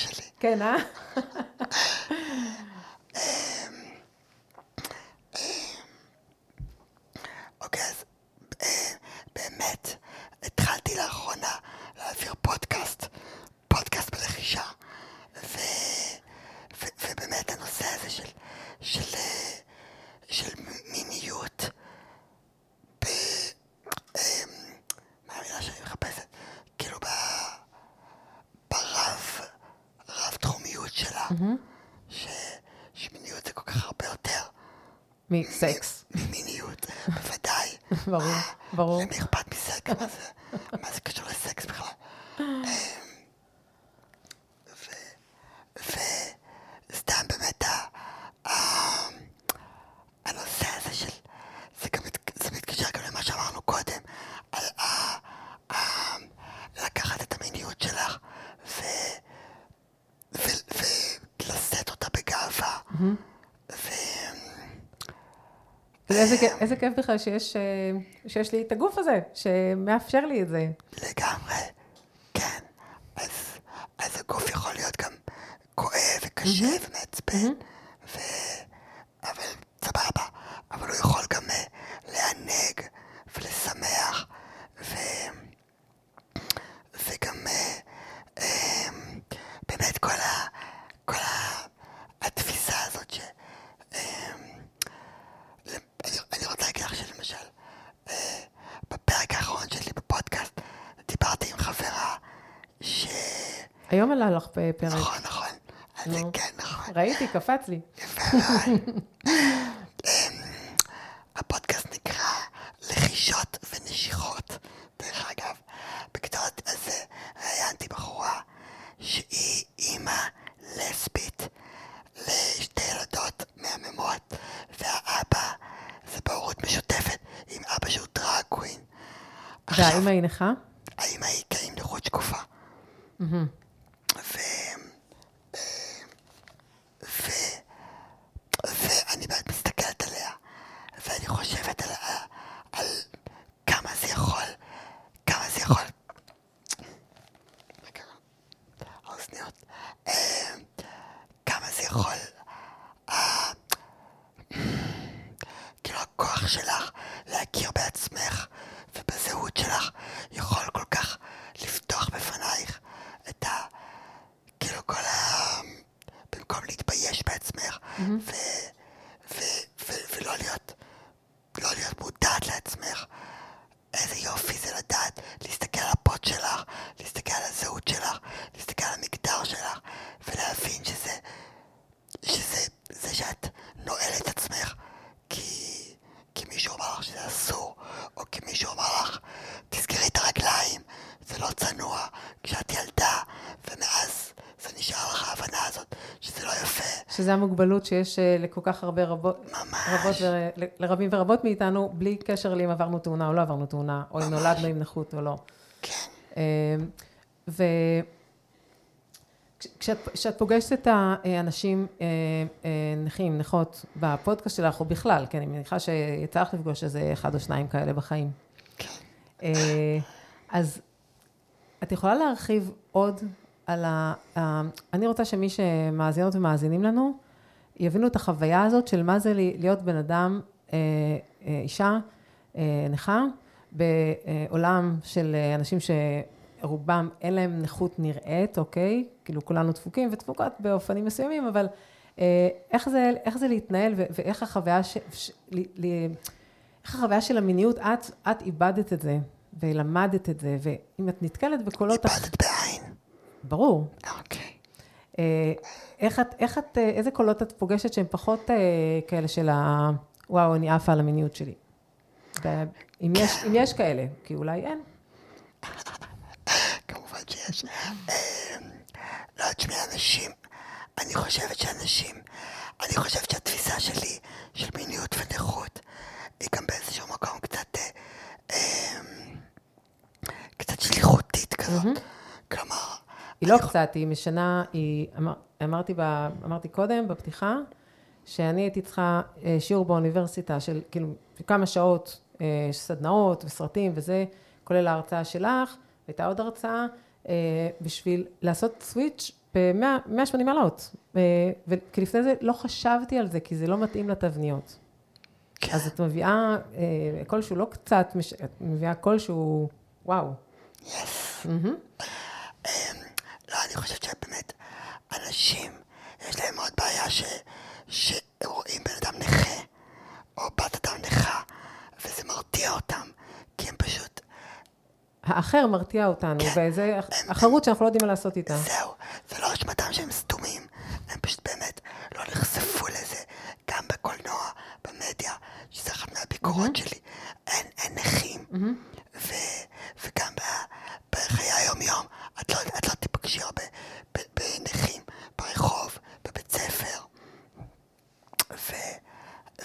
שלי. כן, אה? אוקיי, אז אה, באמת, התחלתי לאחרונה להעביר פודקאסט, פודקאסט בלחישה, ו, ו, ובאמת הנושא הזה של, של, אה, של מיניות, ב, אה, מה המילה שאני מחפשת? כאילו ב, ברב, רב תחומיות שלה, ש, שמיניות זה כל כך הרבה יותר. מסקס. ממיניות, בוודאי. ברור, ברור. למי אכפת מסקס? מה זה, מה זה קשור לסקס בכלל? אמ, ו- וסתם באמת ה- ה- הנושא הזה של, זה גם מת- זה מתקשר גם למה שאמרנו קודם, על ה- ה- לקחת את המיניות שלך ו- ו- ולשאת אותה בגאווה. ו... ואיזה כיף- איזה כיף בכלל שיש, אה, שיש לי את הגוף הזה, שמאפשר לי את זה. לגמרי, כן. אז, הגוף יכול להיות גם כואב וקשה ומעצבן. אבל סבבה. גם עלה לך פרק. נכון, נכון. זה כן, נכון. ראיתי, קפץ לי. יפה מאוד. נכון. הפודקאסט נקרא לחישות ונשיכות. דרך אגב, בקטעות הזה ראיינתי בחורה שהיא אימא לסבית לשתי ילדות מהממות, והאבא זה בהורות משותפת עם אבא שהוא דרג קווין. והאימא היא נכה? כאילו כל ה... במקום להתבייש בעצמך ו... ו... ו... ולא להיות... לא להיות מודעת לעצמך איזה יופי זה לדעת להסתכל על הפוט שלך, להסתכל על הזהות שלך, להסתכל על המגדר שלך ולהבין שזה... שזה... זה שאת נועלת את עצמך כי... כי מישהו אמר לך שזה אסור, או כי מישהו אמר לך, תסגרי את הרגליים, זה לא צנוע, כשאת ילדה, ומאז זה נשאר לך ההבנה הזאת, שזה לא שזה המוגבלות שיש אה, לכל כך הרבה רבות, ממש. רבות ו... לרבים ורבות מאיתנו, בלי קשר לאם עברנו תאונה או לא עברנו תאונה, או אם נולדנו עם נכות או לא. כן, אה, ו... כש- כשאת, כשאת פוגשת את האנשים אה, אה, נכים, נכות, בפודקאסט שלך, או בכלל, כי אני מניחה שיצא לך לפגוש איזה אחד או שניים כאלה בחיים. אה, אז את יכולה להרחיב עוד על ה... אני רוצה שמי שמאזינות ומאזינים לנו, יבינו את החוויה הזאת של מה זה להיות בן אדם, אה, אה, אישה אה, נכה, בעולם של אנשים שרובם אין להם נכות נראית, אוקיי? כאילו כולנו דפוקים ודפוקות באופנים מסוימים, אבל איך זה, איך זה להתנהל ואיך החוויה, ש, ש, ל, ל, איך החוויה של המיניות, את, את איבדת את זה ולמדת את זה, ואם את נתקלת בקולות... איבדת בעין. ברור. אוקיי. אה, איך את, איך את, אה, איזה קולות את פוגשת שהם פחות אה, כאלה של ה... וואו, אני עפה על המיניות שלי. אם יש, אם יש כאלה, כי אולי אין. כמובן שיש. אמ, לא, תשמעי, אנשים, אני חושבת שאנשים, אני חושבת שהתפיסה שלי של מיניות ונכות היא גם באיזשהו מקום קצת, אמ, קצת שליחותית כזאת. כלומר, היא לא קצת, היא משנה, היא, אמר, אמרתי, ב, אמרתי קודם, בפתיחה, שאני הייתי צריכה אה, שיעור באוניברסיטה של כאילו כמה שעות, אה, סדנאות וסרטים וזה, כולל ההרצאה שלך, הייתה עוד הרצאה, אה, בשביל לעשות סוויץ' ב-180 מעלות. כי לפני זה לא חשבתי על זה, כי זה לא מתאים לתבניות. כן. אז את מביאה אה, שהוא לא קצת, את מביאה קול שהוא, וואו. יס. לא, אני חושבת שבאמת, אנשים, יש להם עוד בעיה ש... שרואים בן אדם נכה, או בת אדם נכה, וזה מרתיע אותם, כי הם פשוט, האחר מרתיע אותנו, כן. וזה החרות שאנחנו לא יודעים מה לעשות איתה. זהו, זה לא אשמתם שהם סתומים, הם פשוט באמת לא נחשפו לזה, גם בקולנוע, במדיה, שזה אחת מהביקורות שלי, אין, אין נכים, ו, וגם ב, בחיי היום-יום, את לא, את ב- בנכים, ברחוב, בבית ספר, ו,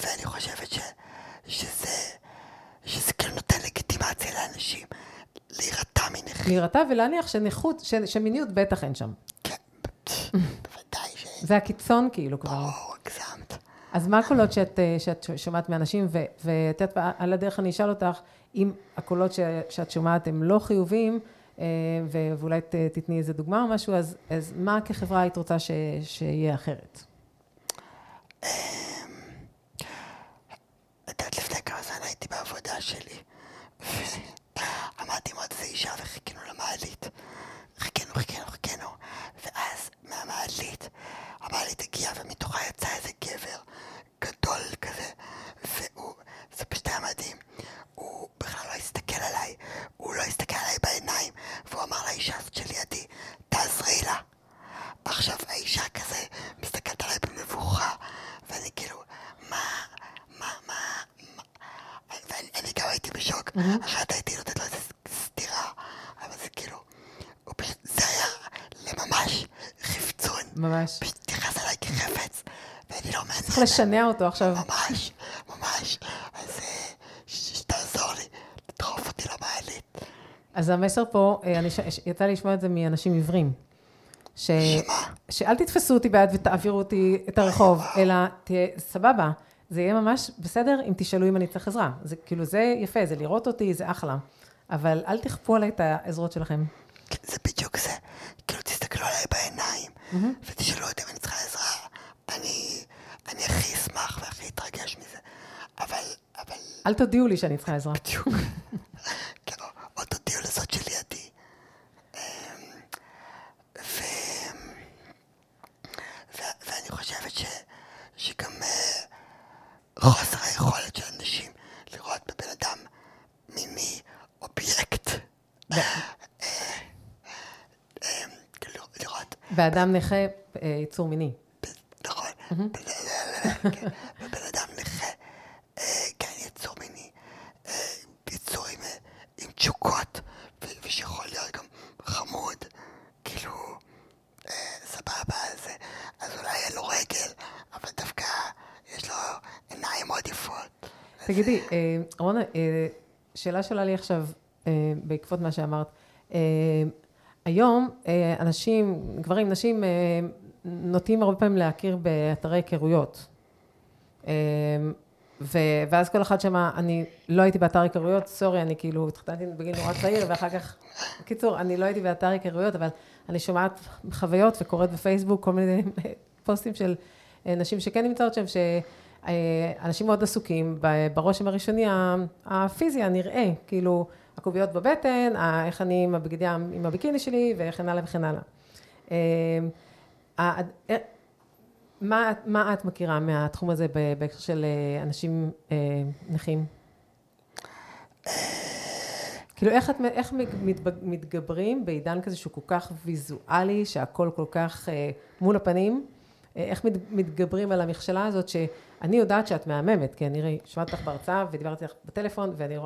ואני חושבת ש, שזה, שזה כאילו נותן לגיטימציה לאנשים להירתע מנכים. להירתע ולהניח שנכות, ש- שמיניות בטח אין שם. כן, בוודאי ש... זה הקיצון כאילו כבר. או, הגזמת. אז מה הקולות שאת, אה, שאת שומעת מאנשים, ואת יודעת, על הדרך אני אשאל אותך, אם הקולות ש- שאת שומעת הם לא חיוביים, ואולי ת- תתני איזה דוגמה או משהו, אז, אז מה כחברה היית רוצה ש- שיהיה אחרת? את יודעת, לפני כמה זמן הייתי בעבודה שלי, ועמדתי עם עוד איזה אישה וחיכינו למעלית. חיכינו, חיכינו, חיכינו, ואז מהמעלית, המעלית הגיעה ומתוכה יצא איזה גבר גדול כזה, והוא, זה פשוט היה מדהים. הוא בכלל לא הסתכל עליי, הוא לא הסתכל עליי בעיניים, לאישה הזאת שלידי, תעזרי לה. עכשיו האישה כזה מסתכלת עליי במבוכה, ואני כאילו, מה, מה, מה, מה, ואני אני גם הייתי בשוק, אחרת הייתי נותנת לו איזה סטירה, אבל זה כאילו, הוא פשוט, זה היה לממש חפצון, ממש. פשוט התייחס אליי כחפץ, ואני לא מעניין. צריך לשנע אותו עכשיו. ממש, ממש, אז אה, ש- שתעזור לי, לדחוף אותי למעלית. אז המסר פה, אה, אני ש... יצא לי לשמוע את זה מאנשים עיוורים. ש... שאל תתפסו אותי ביד ותעבירו אותי את הרחוב, אלא תהיה, סבבה, זה יהיה ממש בסדר אם תשאלו אם אני צריך עזרה. זה כאילו, זה יפה, זה לראות אותי, זה אחלה. אבל אל תכפו עליי את העזרות שלכם. כן, זה בדיוק זה. כאילו, תסתכלו עליי בעיניים, ותשאלו אותי אם אני צריכה עזרה. אני, אני הכי אשמח והכי אתרגש מזה. אבל, אבל, אל תודיעו לי שאני צריכה עזרה. בדיוק. כן, או- תודיעו לזאת שלידי. אמ, ו... ו- ואני חושבת ש... שגם אה, חוסר היכולת של אנשים לראות בבן אדם מיני אובייקט. ו- אמ, כאילו, לראות ואדם נכה, אה, יצור מיני. נכון, כן, ובן אדם נכה, אה, כן, יצור מיני, אה, יצור עם, אה, עם תשוקות, ו- ושיכול להיות גם חמוד, כאילו, אה, סבבה, אז, אה, אז אולי אין לו רגל, אבל דווקא יש לו עיניים מאוד יפות. תגידי, אה, רונה, אה, שאלה שעולה לי עכשיו, אה, בעקבות מה שאמרת. היום אנשים, גברים, נשים, נוטים הרבה פעמים להכיר באתרי היכרויות. ו- ואז כל אחד שמה, אני לא הייתי באתר היכרויות, סורי, אני כאילו התחתנתי בגיל נורא צעיר, ואחר כך, בקיצור, אני לא הייתי באתר היכרויות, אבל אני שומעת חוויות וקוראת בפייסבוק כל מיני פוסטים של נשים שכן נמצאות שם, שאנשים מאוד עסוקים ברושם הראשוני הפיזי, הנראה, כאילו, הקוביות בבטן, איך אני עם הבגדי, עם הביקיני שלי, וכן הלאה וכן הלאה. אה, אה, מה, את- מכירה מהתחום הזה בהקשר של אה, אנשים אה, נכים? כאילו, איך, את, איך מתגברים בעידן כזה שהוא כל כך ויזואלי, שהכל כל כך אה, מול הפנים? אה, איך מת, מתגברים על המכשלה הזאת, שאני יודעת שאת מהממת, כי אני הרי שמעתי אותך בהרצאה ודיברתי לך בטלפון, ואני,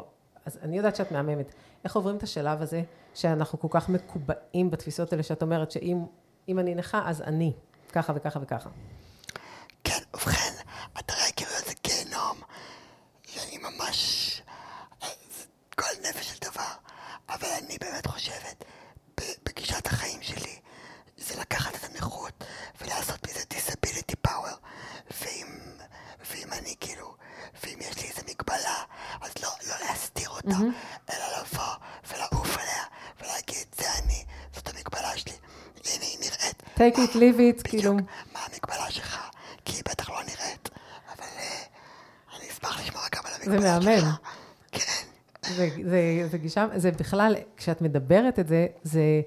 אז אני יודעת שאת מהממת. איך עוברים את השלב הזה, שאנחנו כל כך מקובעים בתפיסות האלה, שאת אומרת שאם אם אני נכה, אז אני, ככה וככה וככה. כן, ובכן, אתרי היכרויות זה גיהנום. שאני ממש... זה גועל נפש של דבר. אבל אני באמת חושבת, ב- בגישת החיים שלי, זה לקחת את הנכות ולעשות מזה disability power. ואם, ואם אני כאילו, ואם יש לי איזה מגבלה, אז לא, לא להסתיר אותה, אלא לבוא ולעוף עליה ולהגיד, זה אני, זאת המגבלה שלי. הנה היא נראית. בדיוק, כאילו, מה המגבלה שלך? כי היא בטח לא נראית, אבל אה, אני אשמח לשמוע גם על זה המגבלה מהמם. שלך. כן, זה, זה, זה גישה, זה בכלל, כשאת מדברת את זה, זה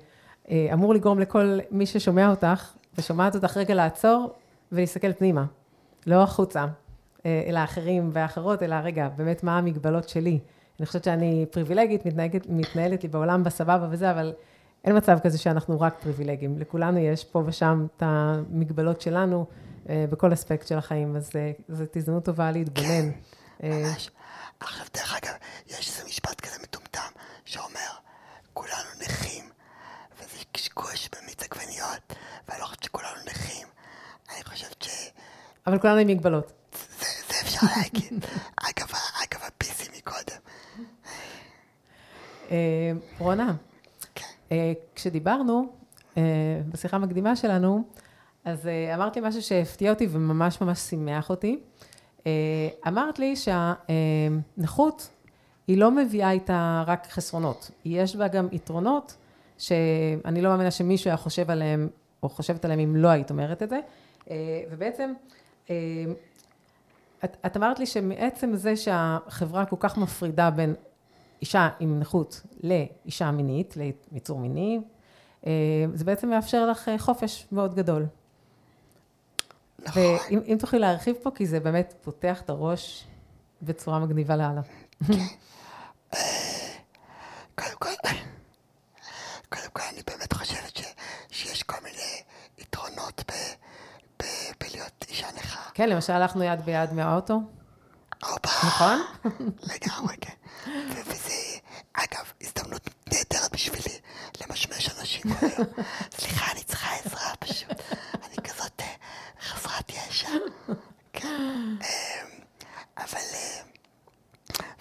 אה, אמור לגרום לכל מי ששומע אותך, ושומעת אותך רגע לעצור ולהסתכל פנימה, לא החוצה, אה, אל האחרים והאחרות, אלא רגע, באמת מה המגבלות שלי. אני חושבת שאני פריבילגית, מתנהגת, מתנהלת לי בעולם בסבבה וזה, אבל אין מצב כזה שאנחנו רק פריבילגים. לכולנו יש פה ושם את המגבלות שלנו אה, בכל אספקט של החיים, אז אה, זאת הזדמנות טובה להתבונן. אה, ממש. עכשיו, דרך אגב, יש איזה משפט כזה מטומטם שאומר, כולנו נכים, וזה קשקוש במיץ עגבניות, ואני לא חושבת שכולנו נכים. אני חושבת שזה אבל כולנו עם מגבלות. זה אפשר להגיד. אגב, אגב הפיסי מקודם. רונה, כשדיברנו אה, בשיחה המקדימה שלנו, אז אה, אמרת לי משהו שהפתיע אותי וממש ממש שימח אותי. אה, אמרת לי שהנכות היא לא מביאה איתה רק חסרונות, יש בה גם יתרונות שאני לא מאמינה שמישהו היה חושב עליהם, או חושבת עליהם אם לא היית אומרת את זה. אה, ובעצם, אה, את, את אמרת לי שמעצם זה שהחברה כל כך מפרידה בין אישה עם נכות לאישה מינית, ליצור מיני, אה, זה בעצם מאפשר לך אה, חופש מאוד גדול. נכון. ואם אם תוכלי להרחיב פה, כי זה באמת פותח את הראש בצורה מגניבה לאללה. קודם כל, קודם כל אני באמת חושבת ש, שיש כל מיני יתרונות ב, ב, בלהיות אישה נכה. כן, למשל הלכנו יד ביד מהאוטו, נכון? לגמרי, כן. ו- וזה, אגב, הזדמנות נהדרת בשבילי אנשים היום. סליחה, אני צריכה עזרה פשוט. אני כזאת אה, חסרת ישע. כן. אמ, אבל, אה,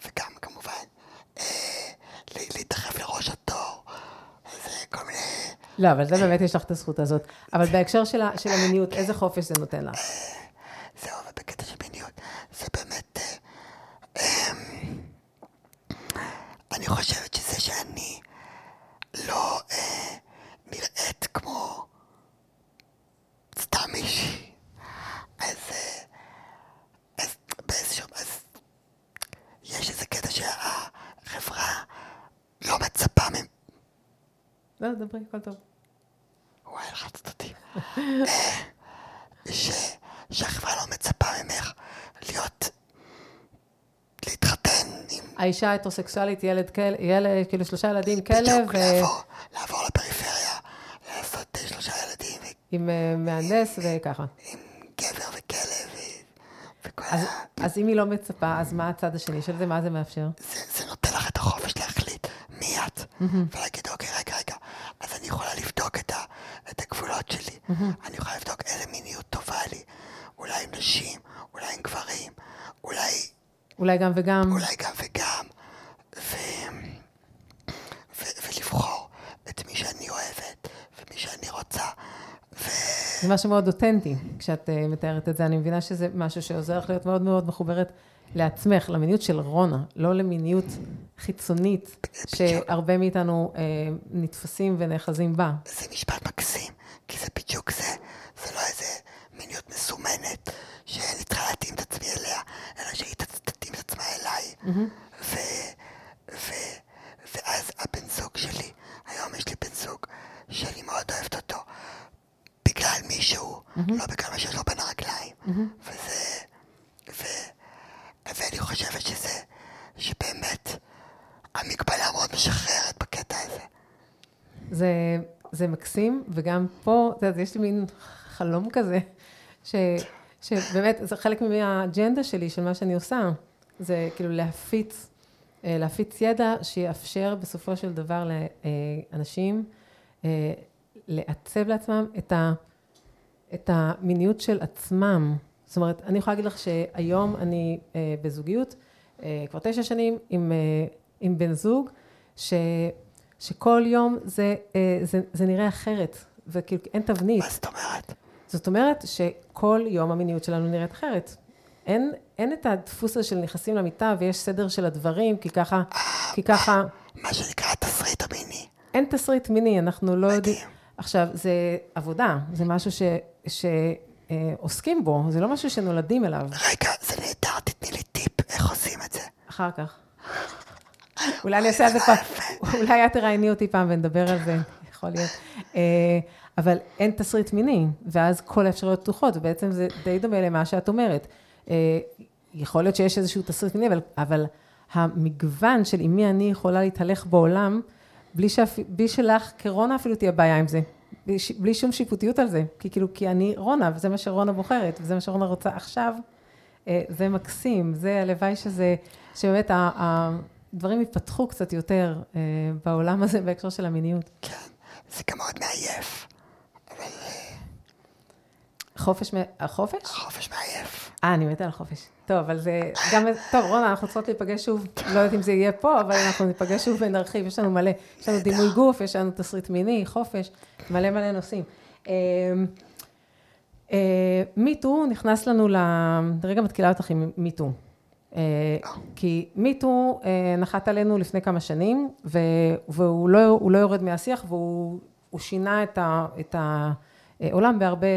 וגם כמובן, אה, ל- להידחף לראש התור לא, אבל זה באמת יש לך את הזכות הזאת. אבל בהקשר של המיניות, איזה חופש זה נותן לך? זהו, ובקטע של מיניות, זה באמת... אמ, אני חושבת שזה שאני לא אה, נראית כמו סתם מישהי, אז, אה, אז באיזשהו... אז יש איזה קטע שהחברה לא מצפה ממ... לא, דברי, הכל טוב. וואי, לחצת אותי. אה. שהחברה לא מצפה ממך להיות... להתחתן עם... האישה ההטרוסקסואלית, ילד, כל- ילד, כאילו שלושה ילדים, כלב, בדיוק, אה, לעבור, לעבור לפריפריה, לעשות אה, שלושה ילדים עם אה, מהנדס וככה. עם גבר וכלב וכל אז, ה... אז אם היא לא מצפה, אז מה הצד השני של זה? מה זה מאפשר? זה, זה נותן לך את החופש להחליט מי את, ולהגיד, אוקיי, רגע, רגע, אז אני יכולה לבדוק את, ה, את הגבולות שלי, אני יכולה לבדוק איזה מיניות טובה לי, אולי עם נשים, אולי עם גברים, אולי, אולי גם וגם. אולי גם וגם, ו, ו, ולבחור את מי שאני אוהבת, ומי שאני רוצה, ו... זה משהו מאוד אותנטי, כשאת uh, מתארת את זה. אני מבינה שזה משהו שעוזר לך להיות מאוד מאוד מחוברת לעצמך, למיניות של רונה, לא למיניות חיצונית, שהרבה מאיתנו uh, נתפסים ונאחזים בה. זה משפט מקסים, כי זה בדיוק זה, זה לא איזה מיניות מסומנת, שאני צריכה להתאים את עצמי אליה, אלא שהיא תת- תתאים את עצמה אליי. ו... ו... ואז הבן זוג שלי, היום יש לי בן זוג שאני מאוד אוהבת אותו, בגלל מישהו, לא בגלל מה שיש לו בין הרגליים. וזה... ו... ואני חושבת שזה... שבאמת, המגבלה מאוד משחררת בקטע הזה. זה, זה מקסים, וגם פה, את יודעת, יש לי מין חלום כזה, ש, שבאמת, זה חלק מהאג'נדה שלי, של מה שאני עושה, זה כאילו להפיץ, אה, להפיץ ידע שיאפשר בסופו של דבר לאנשים אה, לעצב לעצמם את, ה, את המיניות של עצמם. זאת אומרת, אני יכולה להגיד לך שהיום אני אה, בזוגיות, אה, כבר תשע שנים, עם, אה, עם בן זוג, ש... שכל יום זה, אה, זה, זה נראה אחרת, וכאילו אין תבנית. מה זאת אומרת? זאת אומרת שכל יום המיניות שלנו נראית אחרת. אין, אין את הדפוס הזה של נכנסים למיטה ויש סדר של הדברים, כי ככה, כי ככה, מה שנקרא התסריט המיני. אין תסריט מיני, אנחנו לא יודעים. עכשיו, זה עבודה, זה משהו ש, שעוסקים בו, זה לא משהו שנולדים אליו. רגע, זה נהדר, תתני לי טיפ איך עושים את זה. אחר כך. אולי אני אעשה על זה פעם, אולי את תראייני אותי פעם ונדבר על זה, יכול להיות. אה, אבל אין תסריט מיני, ואז כל האפשרויות פתוחות, ובעצם זה די דומה למה שאת אומרת. אה, יכול להיות שיש איזשהו תסריט מיני, אבל, אבל המגוון של עם מי אני יכולה להתהלך בעולם, בלי, שאפ... בלי שלך כרונה אפילו תהיה בעיה עם זה. בלי, שום שיפוטיות על זה. כי כאילו, כי אני רונה, וזה מה שרונה בוחרת, וזה מה שרונה רוצה עכשיו. אה, זה מקסים, זה הלוואי שזה, שבאמת הדברים יפתחו קצת יותר אה, בעולם הזה בהקשר של המיניות. כן, זה גם מאוד מעייף. אבל אה, חופש, מ- החופש? החופש מעייף. אה, אני מתה על חופש. טוב, אבל זה גם, טוב, רונה, אנחנו צריכות להיפגש שוב, לא יודעת אם זה יהיה פה, אבל אנחנו ניפגש שוב ונרחיב, יש לנו מלא, יש לנו דימוי גוף, יש לנו תסריט מיני, חופש, מלא מלא נושאים. מיטו נכנס לנו ל... רגע מתקילה אותך עם מיטו. כי מיטו נחת עלינו לפני כמה שנים, והוא לא, לא יורד מהשיח, והוא הוא שינה את, ה, את העולם בהרבה,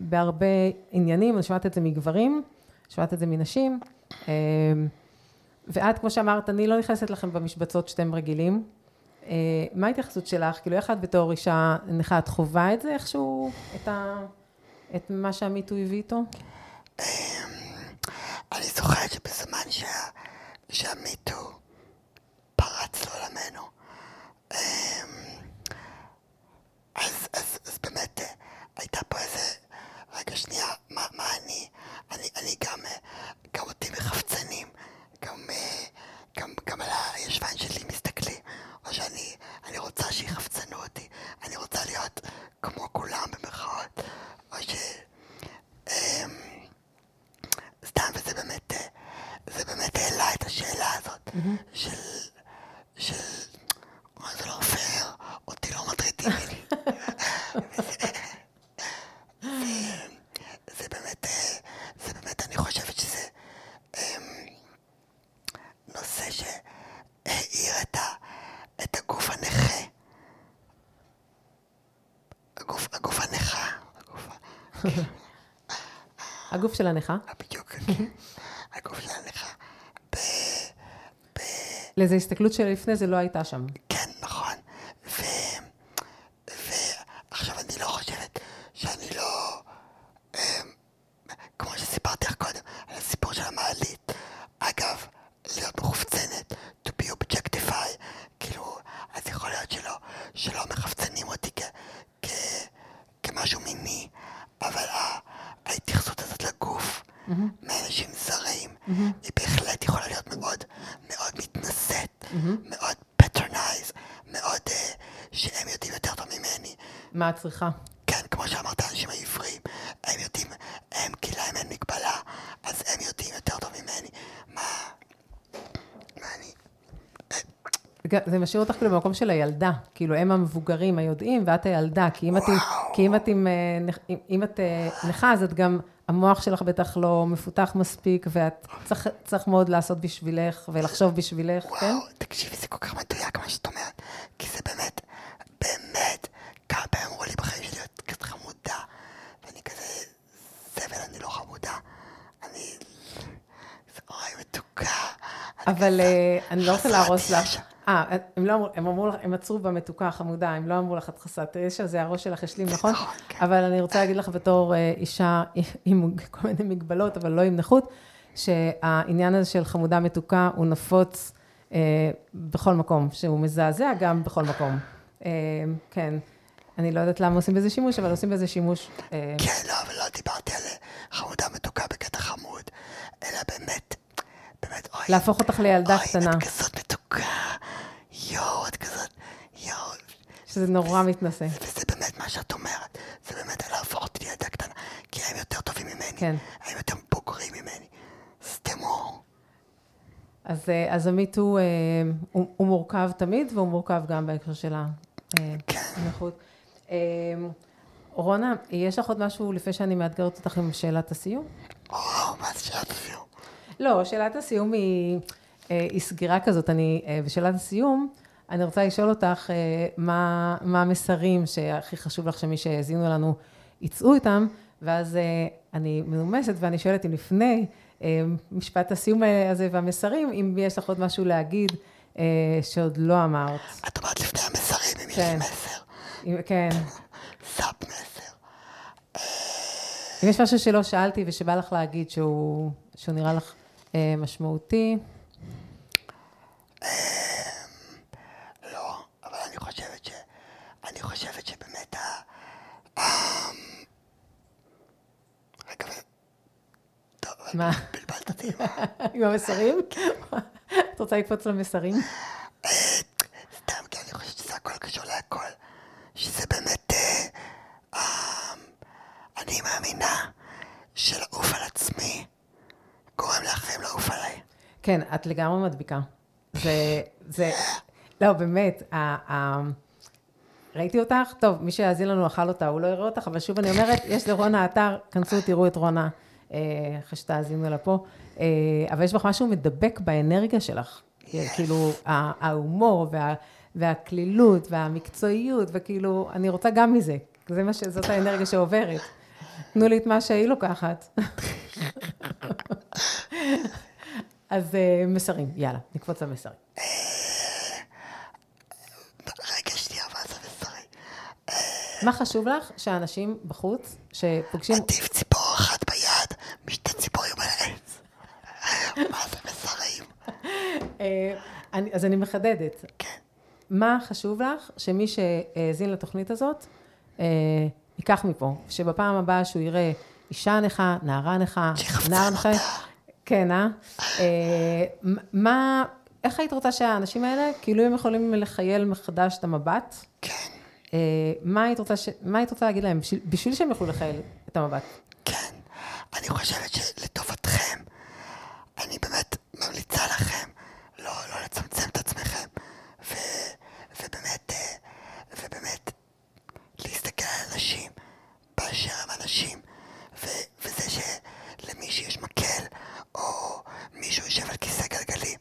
בהרבה עניינים, אני שומעת את זה מגברים, שומעת את זה מנשים, אה, ואת, כמו שאמרת, אני לא נכנסת לכם במשבצות שאתם רגילים. אה, מה ההתייחסות שלך? כאילו, איך את בתור אישה נכה, את חווה את זה איכשהו, את, ה, את מה שהמיטו הביא איתו? אני זוכרת שבזמן שה... שהמיטו פרץ לעולמנו, אמ, אז, אז, אז באמת אה, הייתה פה איזה... רגע, שנייה, מה, מה אני? אני, אני גם, אה, גם אותי מחפצנים, גם, אה, גם, גם על הישבן שלי מסתכלים, או שאני אני רוצה שיחפצנו של, של, מה זה לא פייר, אותי לא מטרידים. זה באמת, אה, זה באמת, אני חושבת שזה אמ, נושא שהאיר את הגוף הנכה. הגוף, הגוף הנכה. הגוף של הנכה. אה, בדיוק, כן. לאיזו הסתכלות שלפני זה לא הייתה שם. כן, נכון. ו... ועכשיו אני לא חושבת שאני לא... אמ, כמו שסיפרתי לך קודם, על הסיפור של המעלית. אגב, להיות מחופצנת, to be objectify, כאילו, אז יכול להיות שלא, שלא מחפצנים אותי כ... כ... כמשהו מיני, אבל. ההתייחסות הזאת לגוף, mm-hmm. מאנשים זרים, mm-hmm. היא בהחלט יכולה להיות מאוד מאוד מתנשאת, mm-hmm. מאוד patronize, מאוד אה, שהם יודעים יותר טוב ממני. מה את צריכה? כן, כמו שאמרת, האנשים הבריאים, הם יודעים, הם, כי להם אין מגבלה, אז הם יודעים יותר טוב ממני. מה... מה אני... זה משאיר אותך כאילו במקום של הילדה, כאילו הם המבוגרים היודעים ואת הילדה, כי אם את, כי אם את, אה, אם את אה, נכה, אז את גם, המוח שלך בטח לא מפותח מספיק, ואת צריך, צריך מאוד לעשות בשבילך ולחשוב בשבילך, וואו, כן? וואו, תקשיבי, זה כל כך מדויק מה שאת אומרת, כי זה באמת, כמה פעמים אמרו לי בחיים שלי, את כזאת חמודה, ואני כזה, זבל, אני לא חמודה, אני, זה אוי מתוקה. אבל אה, אני לא רוצה להרוס לך. אה, הם לא אמרו, הם אמרו לך, הם עצרו במתוקה החמודה, הם לא אמרו לך את חסרת ישע, זה הראש שלך השלים, נכון? נכון, כן. אבל אני רוצה להגיד לך בתור אה, אישה עם כל מיני מגבלות, אבל לא עם נכות, שהעניין הזה של חמודה מתוקה הוא נפוץ אה, בכל מקום, שהוא מזעזע גם בכל מקום. אה, כן, אני לא יודעת למה עושים בזה שימוש, אבל עושים בזה שימוש. אה, כן, לא, אבל לא דיברתי על חמודה מתוקה בקטע חמוד, אלא באמת, באמת, אוי. להפוך אותך לילדה קטנה. אוי, את כזאת מתוקה. יואו, את כזאת, יואו. שזה נורא מתנשא. וזה באמת מה שאת אומרת. זה באמת להפוך אותי לילדה קטנה. כי הם יותר טובים ממני. כן. הם יותר בוגרים ממני. סתמו. אז, אה, אז המיטו אה, הוא, הוא מורכב תמיד, והוא מורכב גם בהקשר של כן. הנכות. אה, רונה, יש לך עוד משהו לפני שאני מאתגרת אותך עם שאלת הסיום? וואו, מה זה שאת הסיום? לא, שאלת הסיום היא, אה, היא סגירה כזאת. אני, אה, בשאלת הסיום, אני רוצה לשאול אותך אה, מה, מה המסרים שהכי חשוב לך שמי שהאזינו לנו יצאו איתם, ואז אני מנומסת ואני שואלת אם לפני משפט הסיום הזה והמסרים, אם יש לך עוד משהו להגיד שעוד לא אמרת. את אומרת לפני המסרים, אם יש כן. מסר. אם- כן. סאב מסר. אם יש משהו שלא שאלתי ושבא לך להגיד שהוא, שהוא נראה לך משמעותי, לא, אבל אני חושבת ש... אני חושבת שבאמת ה... ה- רגע, טוב, מה? בלבלת אותי. עם המסרים? את רוצה לקפוץ למסרים? סתם, כי אני חושבת שזה הכל קשור להכל. שזה באמת... אה, אה, אני מאמינה שלעוף על עצמי גורם לאחרים לעוף עליי. כן, את לגמרי מדביקה. זה, זה, לא, באמת, ה, ה, ראיתי אותך, טוב, מי שיאזין לנו אכל אותה, הוא לא יראה אותך, אבל שוב אני אומרת, יש לרונה אתר, כנסו, תראו את רונה, אה, אחרי שתאזינו לה פה, אה, אבל יש בך משהו מדבק באנרגיה שלך. כאילו, ה- ההומור וה, והקלילות והמקצועיות, וכאילו, אני רוצה גם מזה. זה מה ש... זאת האנרגיה שעוברת. תנו לי את מה שהיא לוקחת. אז אה, מסרים, יאללה, נקפוץ למסרים. רגע, שנייה, מה זה מסרים? מה חשוב לך שהאנשים בחוץ, שפוגשים... עדיף ציפור אחת ביד משתי ציפורים על העץ. מה זה מסרים? אה, אז אני מחדדת. כן. מה חשוב לך שמי שהאזין לתוכנית הזאת, אה, ייקח מפה, שבפעם הבאה שהוא יראה אישה נכה, נערה נכה, נער נכה. כן, אה? אה? מה, איך היית רוצה שהאנשים האלה, כאילו הם יכולים לחייל מחדש את המבט? כן, אה, מה היית רוצה, ש... מה היית רוצה להגיד להם, בשביל, בשביל שהם יוכלו לחייל את המבט? כן. אני חושבת שלטובתכם, אני באמת ממליצה לכם לא, לא לצמצם את עצמכם, ו, ובאמת, אה, ובאמת להסתכל על אנשים באשר הם אנשים, ו, וזה שלמישהו יש מקל, או מישהו יושב על כיסא גלגלים,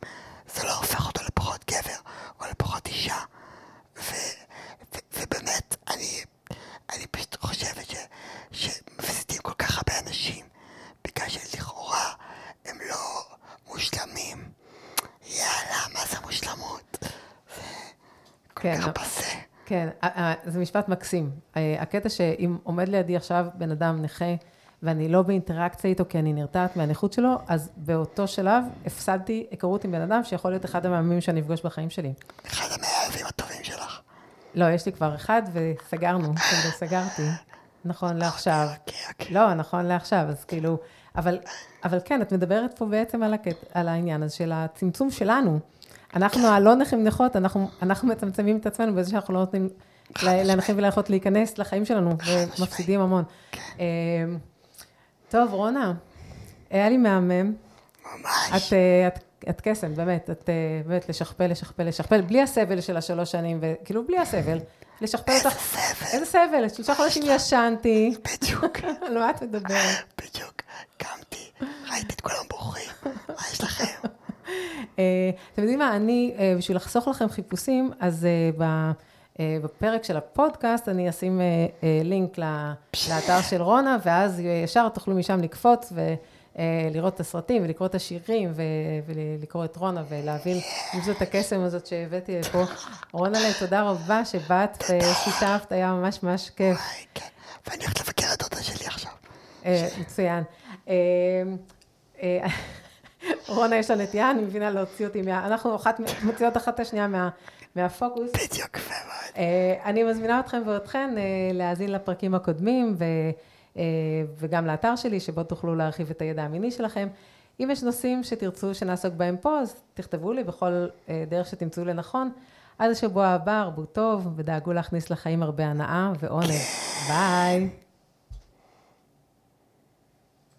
זה לא הופך אותו לפחות גבר, או לפחות אישה, כן. ככה פסה. כן, זה משפט מקסים. הקטע שאם עומד לידי עכשיו בן אדם נכה, ואני לא באינטראקציה איתו כי אני נרתעת מהנכות שלו, אז באותו שלב הפסדתי היכרות עם בן אדם שיכול להיות אחד המאמנים שאני אפגוש בחיים שלי. אחד המאהבים הטובים שלך. לא, יש לי כבר אחד וסגרנו, כאילו סגרתי. נכון לעכשיו. אוקיי, אוקיי. לא, נכון לעכשיו, אז כאילו, אבל, אבל כן, את מדברת פה בעצם על, הקט, על העניין הזה של הצמצום שלנו. אנחנו הלא נכים נכות, אנחנו, אנחנו מצמצמים את עצמנו בזה שאנחנו לא נותנים לנכים ולנכות להיכנס לחיים שלנו, ומפסידים המון. אמ, טוב, רונה, היה לי מהמם. ממש. את, אה, את, את קסם, באמת, את אה, באמת לשכפל, לשכפל, לשכפל, בלי הסבל של השלוש שנים, וכאילו בלי הסבל, לשכפל אותך. איזה סבל. איזה סבל? שלושה חודשים ישנתי. בדיוק, על מה את מדברת? בדיוק. קמתי, ראיתי את כולם בוכים. מה יש לכם? אה, אתם יודעים מה, אני, אה, בשביל לחסוך לכם חיפושים, אז אה, בפרק של הפודקאסט אני אשים לינק לאתר של רונה, ואז ישר תוכלו משם לקפוץ ולראות את הסרטים ולקרוא את השירים ולקרוא את רונה ולהבין אם זאת הקסם הזאת שהבאתי לפה. רונה, תודה רבה שבאת ושיתפת, היה ממש ממש כיף. כן. ואני הולכת לבקר את דודה שלי עכשיו. מצוין. רונה, יש לה נטייה, אני מבינה להוציא אותי מה... אנחנו אחת, מוציאות אחת את השנייה מה, מהפוקוס. בדיוק, מאוד. אה, אני מזמינה אתכם ואתכן אה, להאזין לפרקים הקודמים, ו, אה, וגם לאתר שלי, שבו תוכלו להרחיב את הידע המיני שלכם. אם יש נושאים שתרצו שנעסוק בהם פה, אז תכתבו לי בכל דרך שתמצאו לנכון. עד השבוע הבא, הרבו טוב, ודאגו להכניס לחיים הרבה הנאה ועונג. ביי.